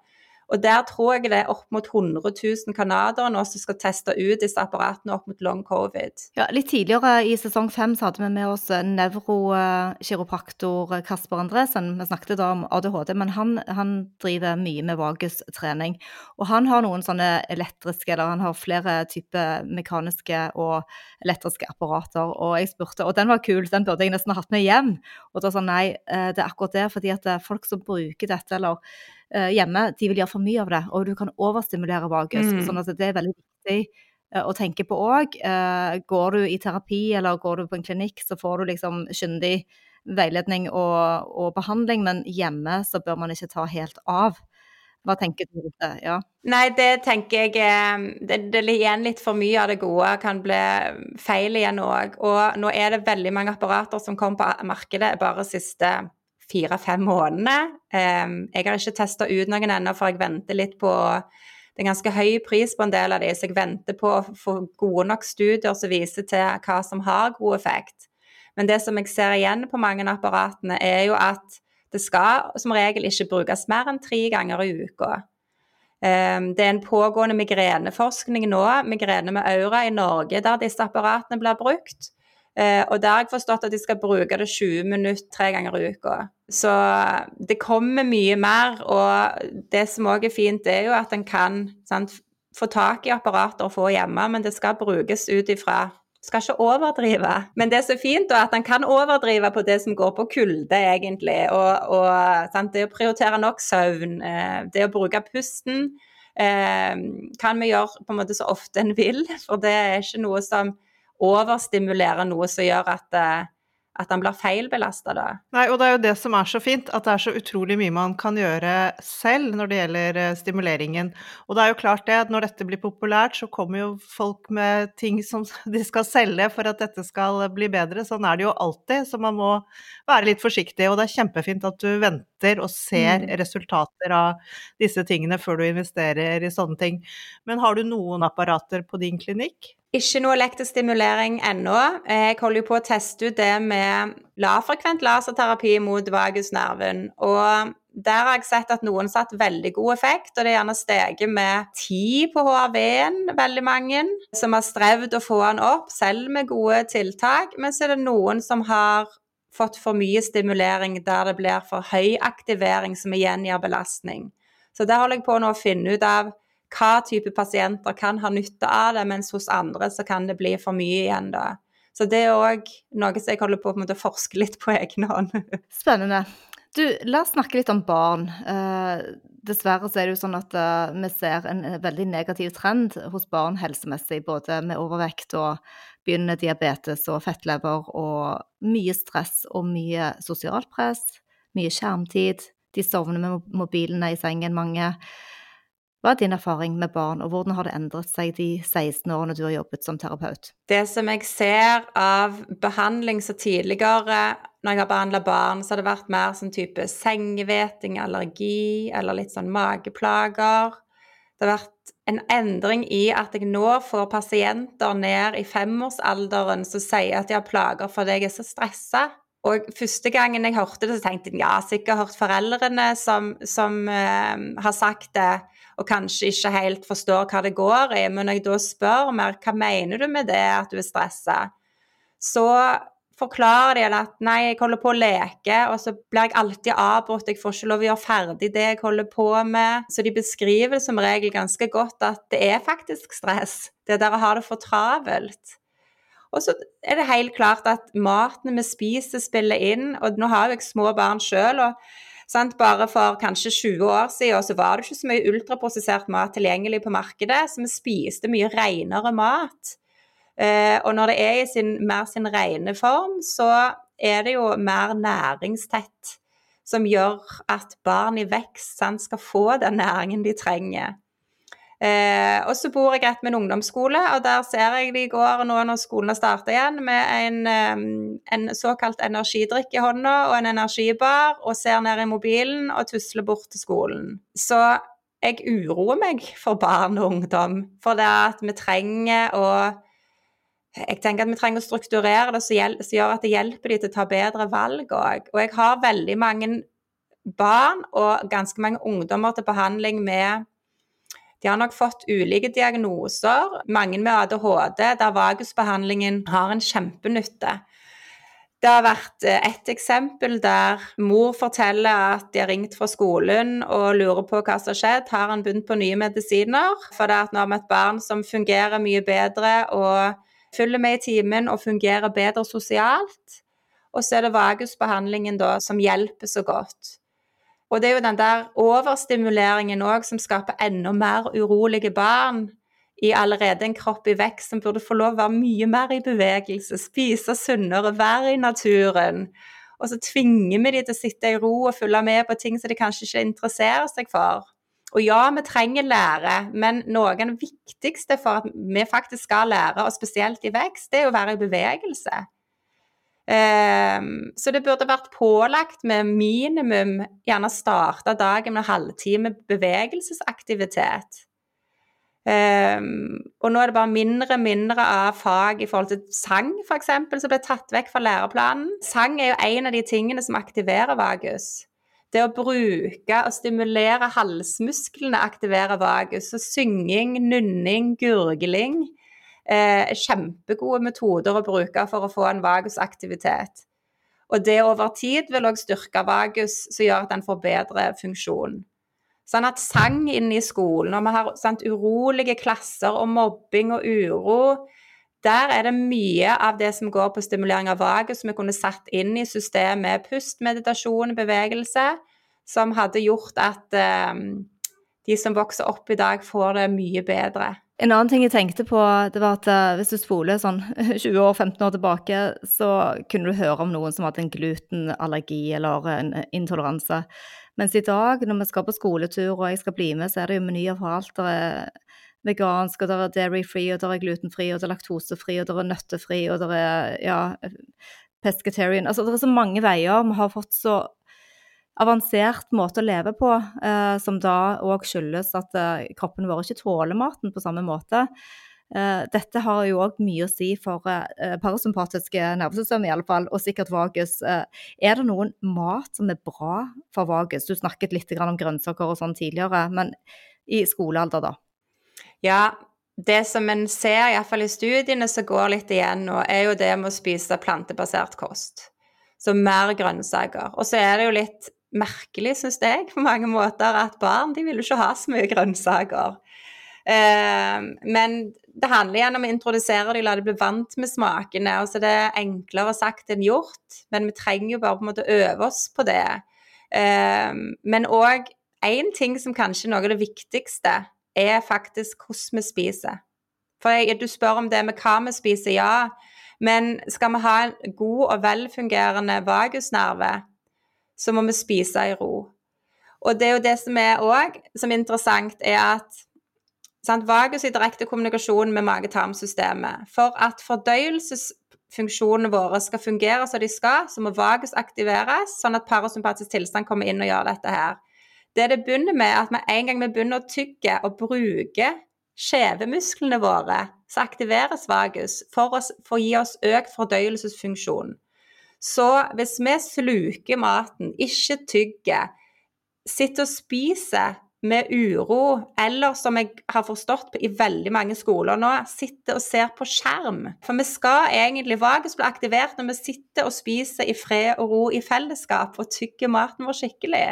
Og der tror jeg det er opp mot 100 000 canadiere nå som skal teste ut disse apparatene opp mot long covid. Ja, Litt tidligere i sesong fem så hadde vi med oss nevrokiropraktor Kasper Andresen. Vi snakket da om ADHD, men han, han driver mye med vagustrening. Og han har noen sånne elektriske, eller han har flere typer mekaniske og elektriske apparater. Og jeg spurte, og den var kul, den burde jeg nesten ha hatt med hjem. Og da sa han nei, eh, det er akkurat det, fordi at folk som bruker dette, eller hjemme, de vil gjøre for mye av det, og du kan overstimulere vagus. Mm. sånn at det er veldig viktig uh, å tenke på òg. Eh, går du i terapi eller går du på en klinikk, så får du liksom kyndig veiledning og, og, behandling, men hjemme så bør man ikke ta helt av. Hva tenker du om det? Ja. Nei, det tenker jeg det, det igjen litt for mye av det gode kan bli feil igjen òg. Og nå er det veldig mange apparater som kom på markedet bare siste fire-fem månedene. Jeg har ikke testa ut noen ennå, for jeg venter litt på det er ganske høy pris på en del av de, så jeg venter på å få gode nok studier som viser til hva som har god effekt. Men det som jeg ser igjen på mange av apparatene, er jo at det skal som regel ikke brukes mer enn tre ganger i uka. Det er en pågående migreneforskning nå, migrene med aura i Norge, der disse apparatene blir brukt. Eh, og der har jeg forstått at de skal bruke det 20 minutter tre ganger i uka. Så det kommer mye mer, og det som òg er fint, det er jo at en kan sant, få tak i apparater og få hjemme, men det skal brukes ut ifra skal ikke overdrive. Men det er så fint da, at han kan overdrive på det som går på kulde, egentlig. Og, og det å prioritere nok søvn, eh, det å bruke pusten, eh, kan vi gjøre på en måte så ofte en vil. For det er ikke noe som overstimulere noe som gjør at, eh, at han blir feilbelasta da. Nei, og det er jo det som er så fint, at det er så utrolig mye man kan gjøre selv når det gjelder eh, stimuleringen. Og det er jo klart det, at når dette blir populært, så kommer jo folk med ting som de skal selge for at dette skal bli bedre. Sånn er det jo alltid, så man må være litt forsiktig. Og det er kjempefint at du venter og ser mm. resultater av disse tingene før du investerer i sånne ting. Men har du noen apparater på din klinikk? Ikke noe elektrisk stimulering ennå. Jeg holder jo på å teste ut det med lavfrekvent laserterapi mot vagusnerven. Og der har jeg sett at noen satt veldig god effekt, og det er gjerne steget med ti på HRV-en, veldig mange, som har strevd å få den opp, selv med gode tiltak. Men så er det noen som har fått for mye stimulering der det blir for høy aktivering, som igjen gir belastning. Så der holder jeg på nå å finne ut av hva type pasienter kan ha nytte av det, mens hos andre så kan det bli for mye igjen da. Så det er òg noe som jeg holder på, på å forske litt på egen hånd. Spennende. Du, la oss snakke litt om barn. Eh, dessverre så er det jo sånn at uh, vi ser en veldig negativ trend hos barn helsemessig, både med overvekt og begynnende diabetes og fettlever, og mye stress og mye sosialt press, mye skjermtid. De sovner med mobilene i sengen, mange. Hva er din erfaring med barn, og hvordan har det endret seg de 16 årene du har jobbet som terapeut? Det som jeg ser av behandling så tidligere, når jeg har behandla barn, så har det vært mer sånn type sengehveting, allergi eller litt sånn mageplager. Det har vært en endring i at jeg nå får pasienter ned i femårsalderen som sier at de har plager fordi jeg er så stressa. Og første gangen jeg hørte det, så tenkte jeg ja, sikkert hørt foreldrene som, som uh, har sagt det og kanskje ikke helt forstår hva det går i. Men når jeg da spør mer hva mener du med det, at du er stressa, så forklarer de at nei, jeg holder på å leke, og så blir jeg alltid avbrutt, jeg får ikke lov å gjøre ferdig det jeg holder på med. Så de beskriver som regel ganske godt at det er faktisk stress. Det der å ha det for travelt. Og så er det helt klart at maten vi spiser, spiller inn. Og nå har jeg små barn sjøl. Sant? Bare for kanskje 20 år siden så var det ikke så mye ultraprosessert mat tilgjengelig på markedet, så vi spiste mye renere mat. Eh, og når det er i sin, mer sin rene form, så er det jo mer næringstett, som gjør at barn i vekst sant, skal få den næringen de trenger. Eh, og så bor jeg rett med en ungdomsskole, og der ser jeg de går nå når skolen har starta igjen, med en, en, såkalt energidrikk i hånda og en energibar, og ser ned i mobilen og tusler bort til skolen. Så jeg uroer meg for barn og ungdom, for det at vi trenger å jeg tenker at vi trenger å strukturere det som gjør at det hjelper de til å ta bedre valg òg. Og jeg har veldig mange barn og ganske mange ungdommer til behandling med de har nok fått ulike diagnoser, mange med ADHD, der vagusbehandlingen har en kjempenytte. Det har vært eh, et eksempel der mor forteller at de har ringt fra skolen og lurer på hva som har skjedd. Har han begynt på nye medisiner? For det er nå har vi et barn som fungerer mye bedre og følger med i timen og fungerer bedre sosialt. Og så er det vagusbehandlingen da som hjelper så godt. Og det er jo den der overstimuleringen òg som skaper enda mer urolige barn i allerede en kropp i vekst som burde få lov å være mye mer i bevegelse, spise sunnere, være i naturen. Og så tvinger vi de til å sitte i ro og følge med på ting som de kanskje ikke interesserer seg for. Og ja, vi trenger lære, men noe av det viktigste for at vi faktisk skal lære, og spesielt i vekst, det er å være i bevegelse. Um, så det burde vært pålagt med minimum gjerne starte dagen med halvtime bevegelsesaktivitet. Um, og nå er det bare mindre mindre av fag i forhold til sang, f.eks., som ble tatt vekk fra læreplanen. Sang er jo en av de tingene som aktiverer vagus. Det å bruke og stimulere halsmusklene aktiverer vagus. Så synging, nunning, gurgling eh, kjempegode metoder å bruke for å få en vagusaktivitet. Og det over tid vil òg styrke vagus, som gjør at den får bedre funksjon. Sånn at sang inne i skolen, og vi har sant, urolige klasser og mobbing og uro Der er det mye av det som går på stimulering av vagus, som vi kunne satt inn i systemet pust, meditasjon, bevegelse, som hadde gjort at eh, de som vokser opp i dag, får det mye bedre. En annen ting jeg tenkte på, det var at uh, hvis du spoler sånn 20 år, 15 år tilbake, så kunne du høre om noen som hadde en glutenallergi eller en intoleranse. Mens i dag, når vi skal på skoletur og jeg skal bli med, så er det jo menyer for alt. Det er vegansk, og det er dairy-free, og det er glutenfri, og det er laktosefri, og det er nøttefri, og det er ja, pescatarian. Altså det er så mange veier. Vi har fått så avansert måte å leve på, eh, som da òg skyldes at eh, kroppen vår ikke tåler maten på samme måte. Eh, dette har jo òg mye å si for eh, parasympatiske nervesystem, i alle fall, og sikkert vagus. Eh, er det noen mat som er bra for vagus? Du snakket litt om grønnsaker og sånn tidligere, men i skolealder, da? Ja, det som en ser, iallfall i studiene som går litt igjen nå, er jo det med å spise plantebasert kost. Så mer grønnsaker. Og så er det jo litt merkelig, syns jeg, på mange måter, at barn de vil jo ikke ha så mye grønnsaker. Eh, men det handler igjen om å introdusere dem, la dem bli vant med smakene. og så er enklere sagt enn gjort, men vi trenger jo bare på en måte øve oss på det. Eh, men òg én ting som kanskje er noe av det viktigste, er faktisk hvordan vi spiser. For jeg, du spør om det med hva vi spiser, ja. Men skal vi ha en god og velfungerende vagusnerve, så må vi spise i ro. Og det er jo det som er òg som er interessant, er at sant, vagus i direkte kommunikasjon med mage-tarmsystemet. For at fordøyelsesfunksjonene våre skal fungere som de skal, så må vagus aktiveres, sånn at parasympatisk tilstand kommer inn og gjør dette her. Det det begynner med, er at med en gang vi begynner å tygge og bruke skjevemusklene våre, så aktiveres vagus for, å gi oss økt fordøyelsesfunksjon. Så hvis vi sluker maten, ikke tygger, sitter og spiser med uro, eller som jeg har forstått i veldig mange skoler nå, sitter og ser på skjerm. For vi skal egentlig vagus bli aktivert når vi sitter og spiser i fred og ro i fellesskap og tygger maten vår skikkelig.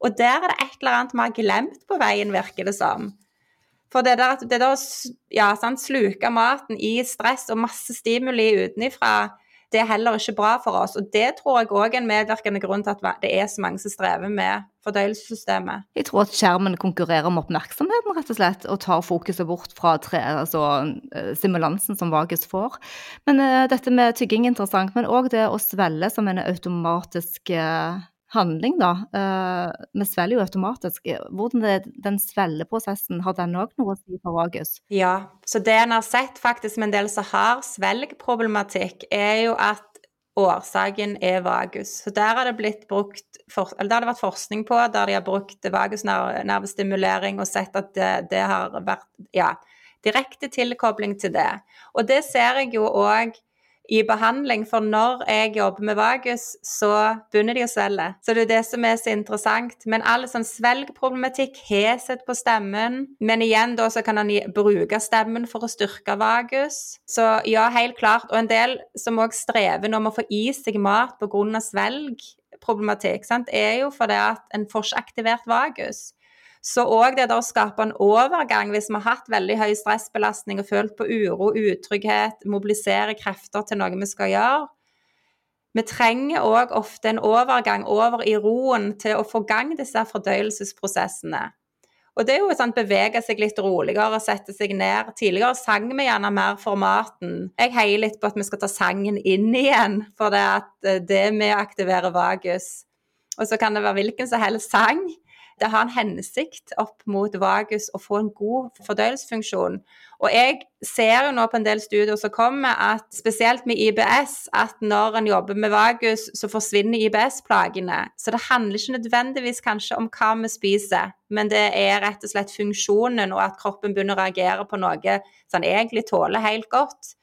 Og der er det et eller annet vi har glemt på veien, virker det som. For det der, det der å sluke maten i stress og masse stimuli utenifra, det er heller ikke bra for oss. Og det tror jeg òg er en medvirkende grunn til at det er så mange som strever med fordøyelsessystemet. Jeg tror at skjermen konkurrerer om oppmerksomheten, rett og slett, og tar fokuset bort fra tre, altså, eh, stimulansen som Vagus får. Men uh, dette med tygging er interessant, men òg det å svelle som en automatisk uh, handling, da. Vi svelger jo automatisk. Hvordan det, den svelgeprosessen, har den òg noe å si for vagus? Ja, så det en har sett faktisk med en del som har svelgproblematikk, er jo at årsaken er vagus. Så der har det blitt brukt, for, eller der har det vært forskning på der de har brukt vagusnervestimulering og sett at det, det har vært ja, direkte tilkobling til det. Og det ser jeg jo òg i behandling, for når jeg jobber med vagus, så begynner de å svelge. Så det er det som er så interessant. Men all sånn svelgproblematikk, heshet på stemmen Men igjen da så kan han bruke stemmen for å styrke vagus. Så ja, helt klart. Og en del som òg strever nå med å få i seg mat pga. svelgproblematikk, sant, er jo fordi at en får ikke aktivert vagus. Så òg det å skape en overgang, hvis vi har hatt veldig høy stressbelastning og følt på uro, utrygghet, mobilisere krefter til noe vi skal gjøre Vi trenger òg ofte en overgang over i roen til å få gang disse fordøyelsesprosessene. Og det er jo sånn bevege seg litt roligere og sette seg ned. Tidligere sang vi gjerne mer for maten. Jeg heier litt på at vi skal ta sangen inn igjen, for det, at det er med å aktivere vagus. Og så kan det være hvilken som helst sang det har en hensikt opp mot vagus å få en god fordøyelsesfunksjon. Og jeg ser jo nå på en del studier som kommer, at spesielt med IBS, at når en jobber med vagus, så forsvinner IBS-plagene. Så det handler ikke nødvendigvis kanskje om hva vi spiser, men det er rett og slett funksjonen, og at kroppen begynner å reagere på noe som den egentlig tåler helt godt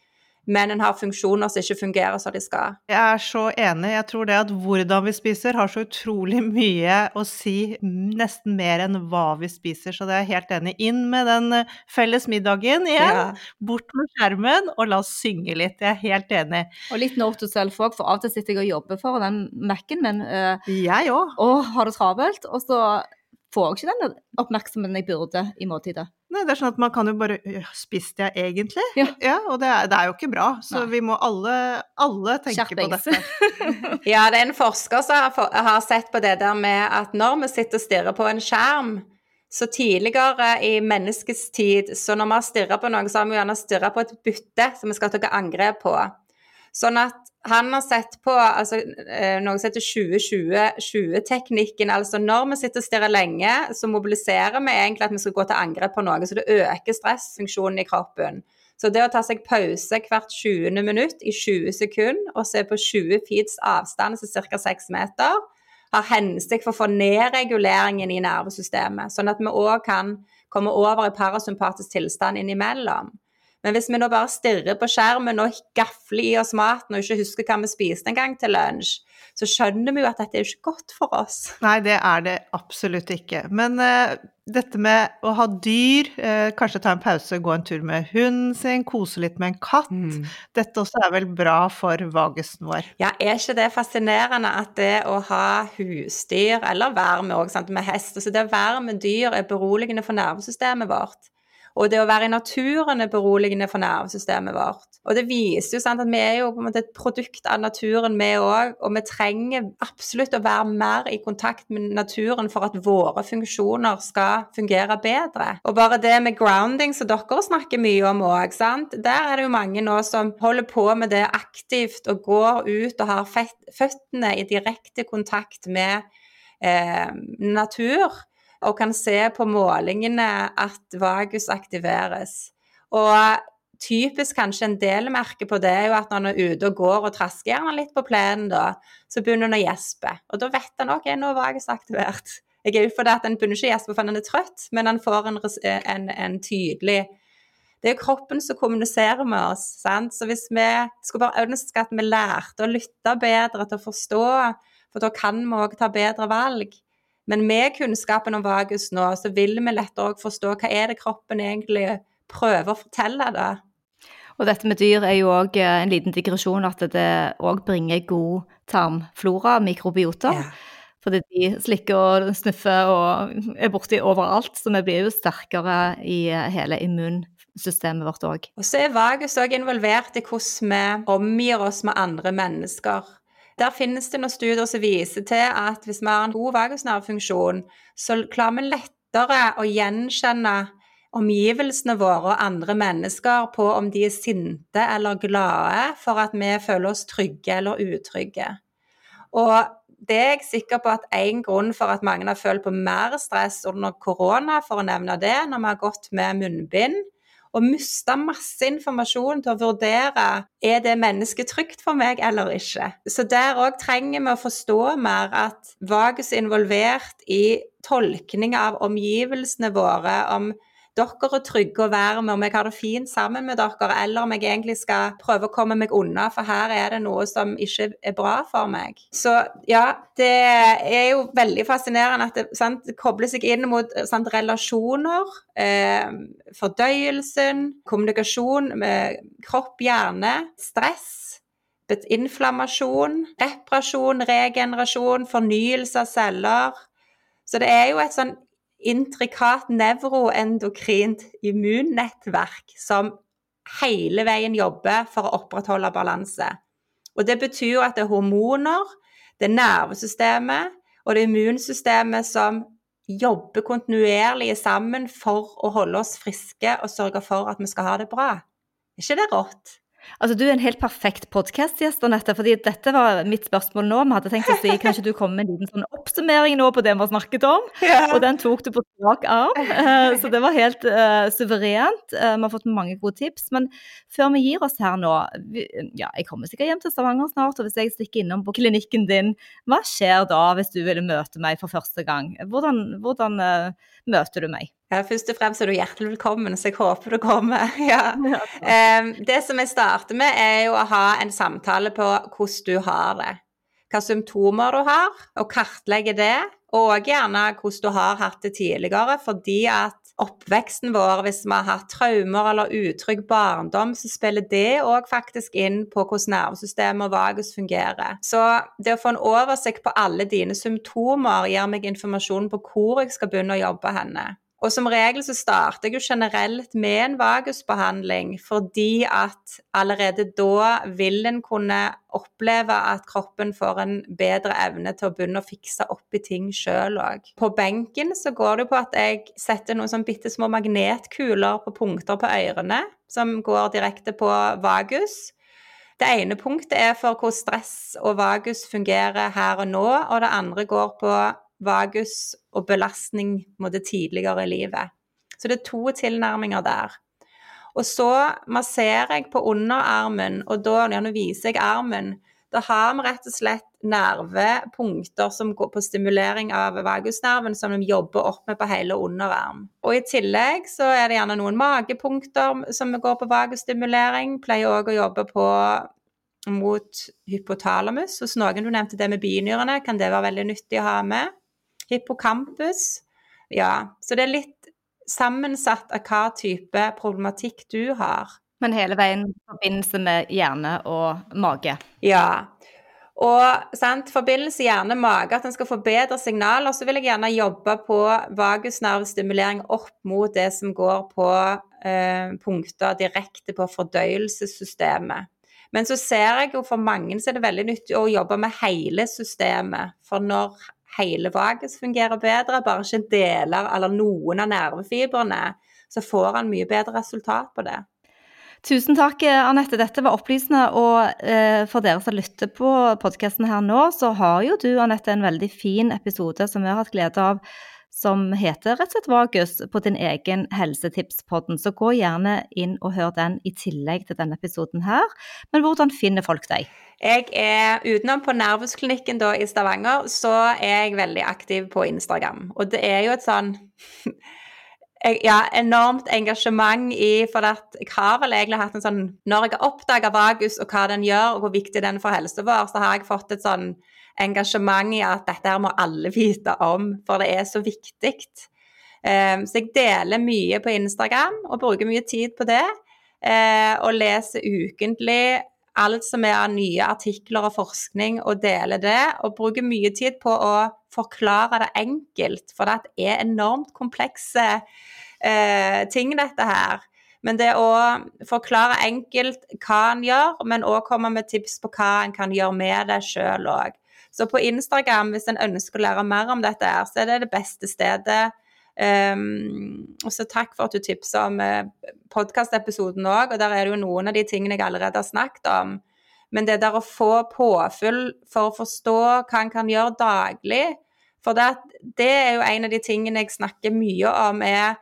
men en har funksjoner som ikke fungerer som de skal. Jeg er så enig. Jeg tror det at hvordan vi spiser har så utrolig mye å si, nesten mer enn hva vi spiser. Så det er jeg helt enig. Inn med den eh, felles middagen igjen. Ja. Bort med skjermen, og la oss synge litt. Jeg er helt enig. Og litt note to self òg, for av og til sitter jeg og jobber for den Mac-en min. Uh, jeg òg. Og har det travelt. Og så får jeg ikke den oppmerksomheten jeg burde i måltidet. Nei, det er sånn at man kan jo bare Spiste jeg egentlig? Ja. ja og det er, det er, jo ikke bra. Så Nei. vi må alle, alle tenke Skjerpings. på dette. ja, det er en forsker som har, har, sett på det der med at når vi sitter og stirrer på en skjerm så tidligere i menneskets tid, så når vi har stirra på noe, så har vi gjerne stirra på et bytte som vi skal ta angrep på. Sånn at han har sett på altså, eh, noe som heter 20-20-20-teknikken. Altså når vi sitter og stirrer lenge, så mobiliserer vi egentlig at vi skal gå til angrep på noe. Så det øker stressfunksjonen i kroppen. Så det å ta seg pause hvert 20. minutt i 20 sekunder og se på 20 feeds avstand, altså ca. 6 meter, har hensikt for å få ned reguleringen i nervesystemet. Sånn at vi òg kan komme over i parasympatisk tilstand innimellom. Men hvis vi nå bare stirrer på skjermen og gafler i oss maten og ikke husker hva vi spiste en gang til lunsj, så skjønner vi jo at dette er ikke godt for oss. Nei, det er det absolutt ikke. Men uh, dette med å ha dyr, uh, kanskje ta en pause, gå en tur med hunden sin, kose litt med en katt, mm. dette også er vel bra for vagusen vår? Ja, er ikke det fascinerende at det å ha husdyr, eller være med, også, med hest, altså det å være med dyr er beroligende for nervesystemet vårt. Og det å være i naturen er beroligende for nervesystemet vårt. Og det viser jo sant, at vi er jo på en måte et produkt av naturen, vi òg. Og vi trenger absolutt å være mer i kontakt med naturen for at våre funksjoner skal fungere bedre. Og bare det med grounding, som dere snakker mye om òg, der er det jo mange nå som holder på med det aktivt og går ut og har føttene i direkte kontakt med eh, natur og kan se på målingene at vagus aktiveres. Og typisk kanskje en delmerke på det er jo at når han er ute og går og trasker gjerne litt på plenen, da, så begynner han å gjespe. Og da vet han ok, nå er vagus aktivert. Jeg er ute for det at Han begynner ikke å gjespe fordi han er trøtt, men han får en, en, en tydelig det er kroppen som kommuniserer med oss. Sant? Så hvis vi skulle bare ønske at vi lærte å lytte bedre til å forstå, for da kan vi òg ta bedre valg, Men med kunnskapen om vagus nå, så vil vi lettere også forstå hva er det kroppen egentlig prøver å fortelle. da. Og dette med dyr er jo òg en liten digresjon at det òg bringer god tarmflora, mikrobiota. Ja. Fordi de slikker og snuffer og er borti overalt, så vi blir jo sterkere i hele immunsystemet vårt òg. Og så er vagus òg involvert i hvordan vi omgir oss med andre mennesker. Der finnes det noen studier som viser til at hvis vi har en god vagusnervefunksjon, så klarer vi lettere å gjenkjenne omgivelsene våre og andre mennesker på om de er sinte eller glade for at vi føler oss trygge eller utrygge. Og det er jeg sikker på at en grunn for at mange har følt på mer stress under korona, for å nevne det, når vi har gått med munnbind, og miste masse informasjon til å vurdere er det mennesket trygt for meg eller ikke. Så der òg trenger vi å forstå mer at Vagus er involvert i tolkning av omgivelsene våre, om dere er trygge å være med, om jeg har det fint sammen med dere, eller om jeg egentlig skal prøve å komme meg unna, for her er det noe som ikke er bra for meg. Så ja, det er jo veldig fascinerende at det, sant, kobler seg inn mot sant, relasjoner, eh, fordøyelsen, kommunikasjon med kropp, hjerne, stress inflammasjon, reparasjon, regenerasjon, fornyelse av celler. Så det er jo et sånn intrikat nevroendokrint immunnettverk som hele veien jobber for å opprettholde balanse. Og Det betyr at det er hormoner, det er nervesystemet og det er immunsystemet som jobber kontinuerlig sammen for å holde oss friske og sørge for at vi skal ha det bra. Er ikke det rått? Altså, Du er en helt perfekt podkastgjest, Anette. fordi dette var mitt spørsmål nå. Vi hadde tenkt å si kanskje du kom med en liten sånn oppsummering nå på det vi har snakket om. Ja. Og den tok du på strak arm. Uh, så det var helt uh, suverent. Uh, vi har fått mange gode tips. Men før vi gir oss her nå vi, Ja, jeg kommer sikkert hjem til Stavanger snart. Og hvis jeg stikker innom på klinikken din, hva skjer da hvis du ville møte meg for første gang? Hvordan, hvordan møter du meg? Ja, Først og fremst er du hjertelig velkommen, så jeg håper du kommer. Ja. det som jeg starter med, er jo å ha en samtale på hvordan du har det. Hva symptomer du har, og kartlegge det. Og gjerne hvordan du har hatt det tidligere, fordi at oppveksten vår, hvis vi har hatt traumer eller utrygg barndom, så spiller det òg faktisk inn på hvordan nervesystemet og vagus fungerer. Så det å få en oversikt på alle dine symptomer gir meg informasjon på hvor jeg skal begynne å jobbe henne. Og som regel så starter jeg jo generelt med en vagusbehandling, fordi at allerede da vil en kunne oppleve at kroppen får en bedre evne til å begynne å fikse opp i ting sjøl òg. På benken så går det på at jeg setter noen sånn bitte små magnetkuler på punkter på ørene, som går direkte på vagus. Det ene punktet er for hvor stress og vagus fungerer her og nå, og det andre går på vagus og belastning måtte, tidligere i livet. Så det er to tilnærminger der. Og så masserer jeg på underarmen, og da når viser jeg armen. Da har vi rett og slett nervepunkter som går på stimulering av vagusnerven, som de jobber opp med på hele underarm. Og i tillegg så er det gjerne noen magepunkter som går på vagusstimulering. Pleier òg å jobbe på mot hypotalamus. Hos noen du nevnte det med binyrene, kan det være veldig nyttig å ha med hippocampus. Ja, så det er litt sammensatt av hva type problematikk du har. Men hele veien i forbindelse med hjerne og mage? Ja. Og sant, forbindelse hjerne-mage, at en skal få bedre signaler. Så vil jeg gjerne jobbe på vagusnervestimulering opp mot det som går på eh, punkter direkte på fordøyelsessystemet. Men så ser jeg jo for mange så er det veldig nyttig å jobbe med hele systemet. For når hele vagus fungerer bedre, bare ikke deler eller noen av nervefibrene, så får han mye bedre resultat på det. Tusen takk, Anette. Dette var opplysende. Og eh, for dere som lytter på podkasten her nå, så har jo du, Anette, en veldig fin episode som vi har hatt glede av som heter rett og slett Vagus, på din egen Helsetipspodden. Så gå gjerne inn og hør den i tillegg til denne episoden her. Men hvordan finner folk deg? Jeg er utenom på Nervusklinikken i Stavanger, så er jeg veldig aktiv på Instagram. Og det er jo et sånn ja, enormt engasjement i For at jeg har vel egentlig hatt en sånn Når jeg har oppdaga vagus og hva den gjør, og hvor viktig den er for helsa vår, så har jeg fått et sånn engasjement i at dette her må alle vite om, for det er så viktig. Um, så jeg deler mye på Instagram og bruker mye tid på det. Uh, og leser ukentlig alt som er av nye artikler og forskning, og deler det. Og bruker mye tid på å forklare det enkelt, for det er enormt komplekse eh, ting, dette her. Men det å forklare enkelt hva en gjør, men òg komme med tips på hva en kan gjøre med det sjøl òg. Så på Instagram, hvis en ønsker å lære mer om dette, så er det det beste stedet. Um, og så takk for at du tipsa om eh, podkastepisoden òg, og der er det jo noen av de tingene jeg allerede har snakket om. Men det der å få påfyll for å forstå hva en kan gjøre daglig For det, det er jo en av de tingene jeg snakker mye om, er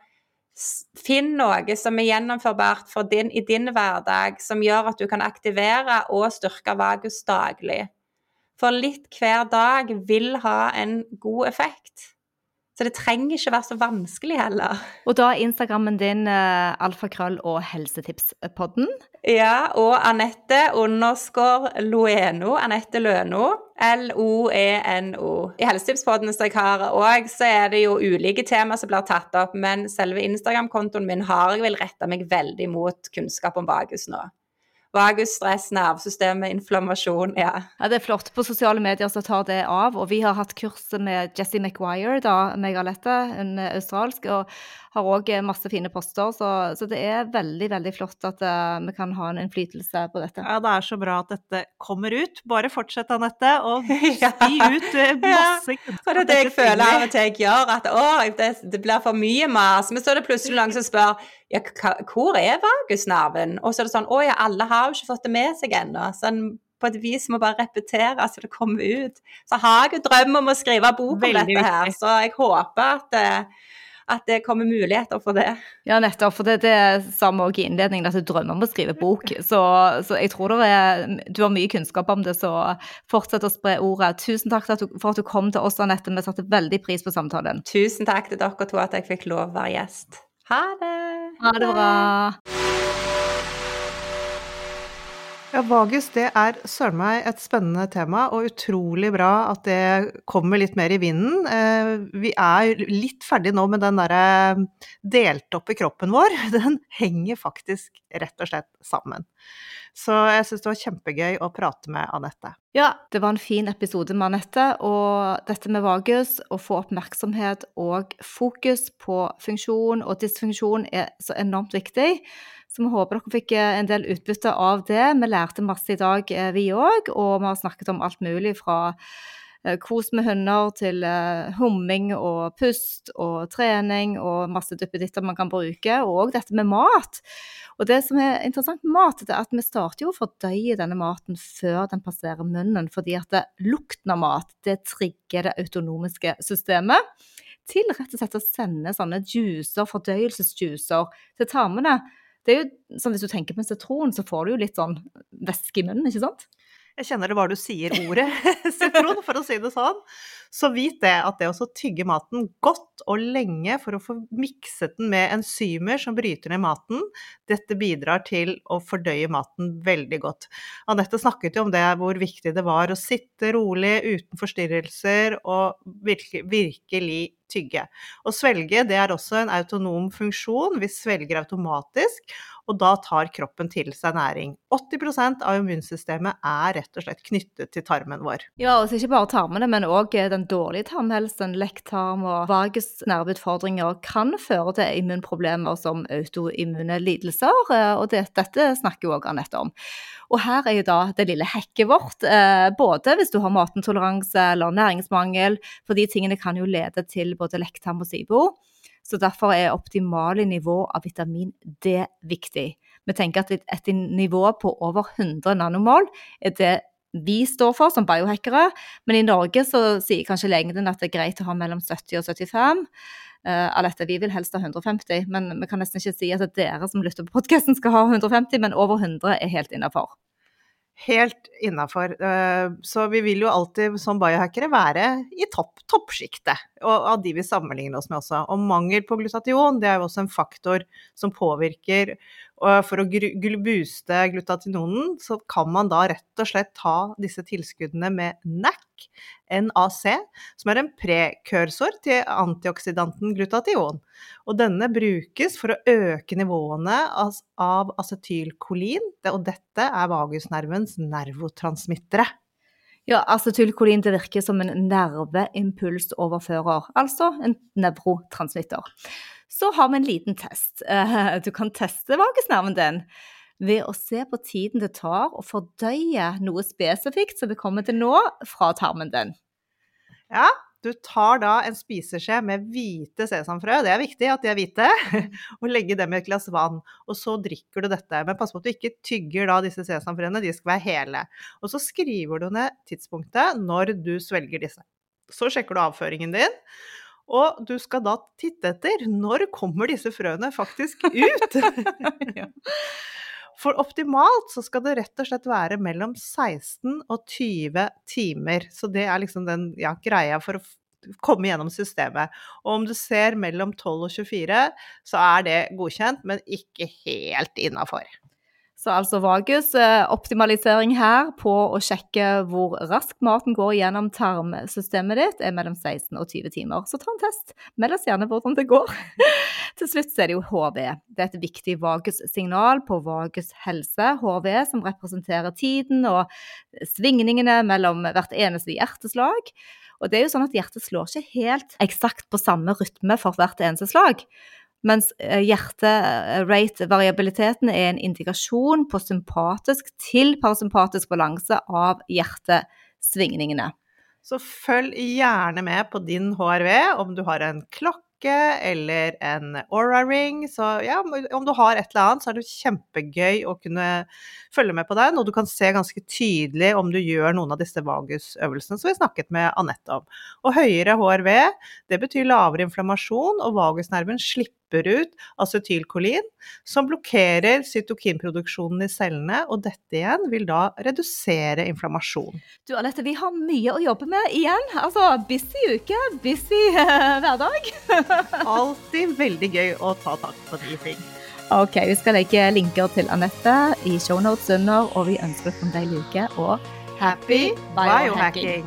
Finn noe som er gjennomførbart din, i din hverdag, som gjør at du kan aktivere og styrke vagus daglig. For litt hver dag vil ha en god effekt. Så det trenger ikke være så vanskelig heller. Og da er Instagrammen din uh, alfakrøll og helsetipspodden? Ja, og Anette underscore Loeno. Anette Løno. L-O-E-N-O. I helsetipspodden som jeg har òg, så er det jo ulike tema som blir tatt opp, men selve Instagram-kontoen min har jeg vel retta meg veldig mot kunnskap om vagus nå. Vagus, stress, nervesystemet, inflammasjon. Ja. ja. Det er flott. På sosiale medier så tar det av. Og vi har hatt kurset med Jesse McWire, da, meg og Lette, en australsk. og har òg masse fine poster. Så, så, det er veldig veldig flott at uh, vi kan ha en innflytelse på dette. Ja, det er så bra at dette kommer ut. Bare fortsett, Anette, og spy ut masse kunnskap. For det er det jeg føler av og til jeg gjør, at å, det, det, blir for mye mas. Men så er det plutselig noen som spør ja, hvor er vagusnerven? Og så er det sånn å ja, alle har jo ikke fått det med seg ennå. Sånn, på et vis må bare repetere så det kommer ut. Så har jeg jo drøm om å skrive bok om dette her, så jeg håper at uh, at det kommer muligheter for det. Ja, nettopp. For det, det sa vi òg i innledningen, at du drømmer om å skrive bok. Så, så jeg tror er, du har mye kunnskap om det, så fortsett å spre ordet. Tusen takk for at du kom til oss, Anette. Vi satte veldig pris på samtalen. Tusen takk til dere to at jeg fikk lov å være gjest. Ha det! Ha det bra. Ja, vagus det er søren meg et spennende tema, og utrolig bra at det kommer litt mer i vinden. Eh, vi er litt ferdig nå med den derre delt opp i kroppen vår. Den henger faktisk rett og slett sammen. Så jeg syns det var kjempegøy å prate med Anette. Ja, det var en fin episode med Anette. Og dette med vagus, å få oppmerksomhet og fokus på funksjon og dysfunksjon er så enormt viktig. Så vi håper dere fikk eh, en del utbytte av det. Vi lærte masse i dag, eh, vi òg, og vi har snakket om alt mulig fra eh, kos med hunder til humming og pust og trening og masse duppeditter man kan bruke, og dette med mat. Og det som er interessant med mat, det er at vi starter jo å fordøye denne maten før den passerer munnen, fordi at lukten av mat det trigger det autonomiske systemet til rett og slett å sende sånne juicer, fordøyelsesjuicer, til tarmene det er jo sånn Hvis du tenker på en sitron, så får du jo litt sånn væske i munnen, ikke sant? Jeg kjenner det bare du sier ordet sitron, for å si det sånn. Så vit det at det å tygge maten godt og lenge for å få mikset den med enzymer som bryter ned maten, dette bidrar til å fordøye maten veldig godt. Anette snakket jo om det hvor viktig det var å sitte rolig uten forstyrrelser og virkelig, tygge. Å svelge det er også en autonom funksjon. Vi svelger automatisk, og da tar kroppen til seg næring. 80% av immunsystemet er rett og slett knyttet til tarmen vår. Ja, og ikke bare tarmene, men òg eh, den dårlige tarmhelsen, lekktarm og vagus nerveutfordringer kan føre til immunproblemer som autoimmune lidelser, eh, og det, dette snakker jo òg Anette om. Og her er jo da det lille hekket vårt, eh, både hvis du har matintoleranse eller næringsmangel, for de tingene kan jo lede til både lekktarm og SIBO. Så derfor er optimale nivå av vitamin D viktig. Vi tenker at et nivå på over 100 nanomål er det vi står for som biohackere, men i Norge så sier kanskje lengden at det er greit å ha mellom 70 og 75. Uh, Alette, vi vil helst ha 150, men vi kan nesten ikke si at dere som lytter på podkasten skal ha 150, men over 100 er helt innafor helt innafor. Eh, så vi vil jo alltid som biohackere være i topp, toppsjiktet av de vi sammenligner oss med også. Og mangel på glutation det er jo også en faktor som påvirker Og for å booste glutatinonen, så kan man da rett og slett ta disse tilskuddene med NAC, NAC, som er en prekursor til antioksidanten glutation. Og denne brukes for å øke nivåene av acetylkolin, og dette er vagusnervens nervotransmittere. Ja, acetylkolin det virker som en nerveimpulsoverfører, altså en nevrotransmitter. Så har vi en liten test. Eh, du kan teste vagusnerven din ved å se på tiden det tar å fordøye noe spesifikt som vi kommer til nå, fra tarmen din. Ja, du tar da en spiseskje med hvite sesamfrø, det er viktig at de er hvite, og legger dem i et glass vann. Og så drikker du dette. Men pass på at du ikke tygger da disse sesamfrøene, de skal være hele. Og så skriver du ned tidspunktet når du svelger disse. Så sjekker du avføringen din. Og du skal da titte etter når kommer disse frøene faktisk ut? For optimalt så skal det rett og slett være mellom 16 og 20 timer. Så det er liksom den ja, greia for å komme gjennom systemet. Og om du ser mellom 12 og 24, så er det godkjent, men ikke helt innafor. Så altså vagus eh, optimalisering her på å sjekke hvor raskt maten går gjennom tarmsystemet ditt, er mellom 16 og 20 timer. Så ta en test. Meld oss gjerne hvordan det går. Til slutt så er det jo HV. Det er et viktig vagussignal på vagus helse. HV som representerer tiden og svingningene mellom hvert eneste hjerteslag. Og det er jo sånn at hjertet slår ikke helt eksakt på samme rytme for hvert eneste slag. Mens eh, hjerte-rate-variabiliteten er en indikasjon på sympatisk til parasympatisk balanse av hjertesvingningene. Så følg gjerne med på din HRV om du har en klokke eller en Aura-ring. Så ja, om du har et eller annet, så er det kjempegøy å kunne følge med på den. Og du kan se ganske tydelig om du gjør noen av disse vagusøvelsene som vi snakket med Anette om. Og høyere HRV, det betyr lavere inflammasjon, og vagusnerven slipper ut acetylkolin, som blokkerer cytokinproduksjonen i cellene, og dette igjen vil da redusere inflammasjon. Du Alette, vi har mye å jobbe med igjen. Altså busy uke, busy uh, hverdag. Alltid veldig gøy å ta tak på de ting. Ok, vi skal legge linker til Anette i shownotes under, og vi ønsker en deilig uke og happy biohacking!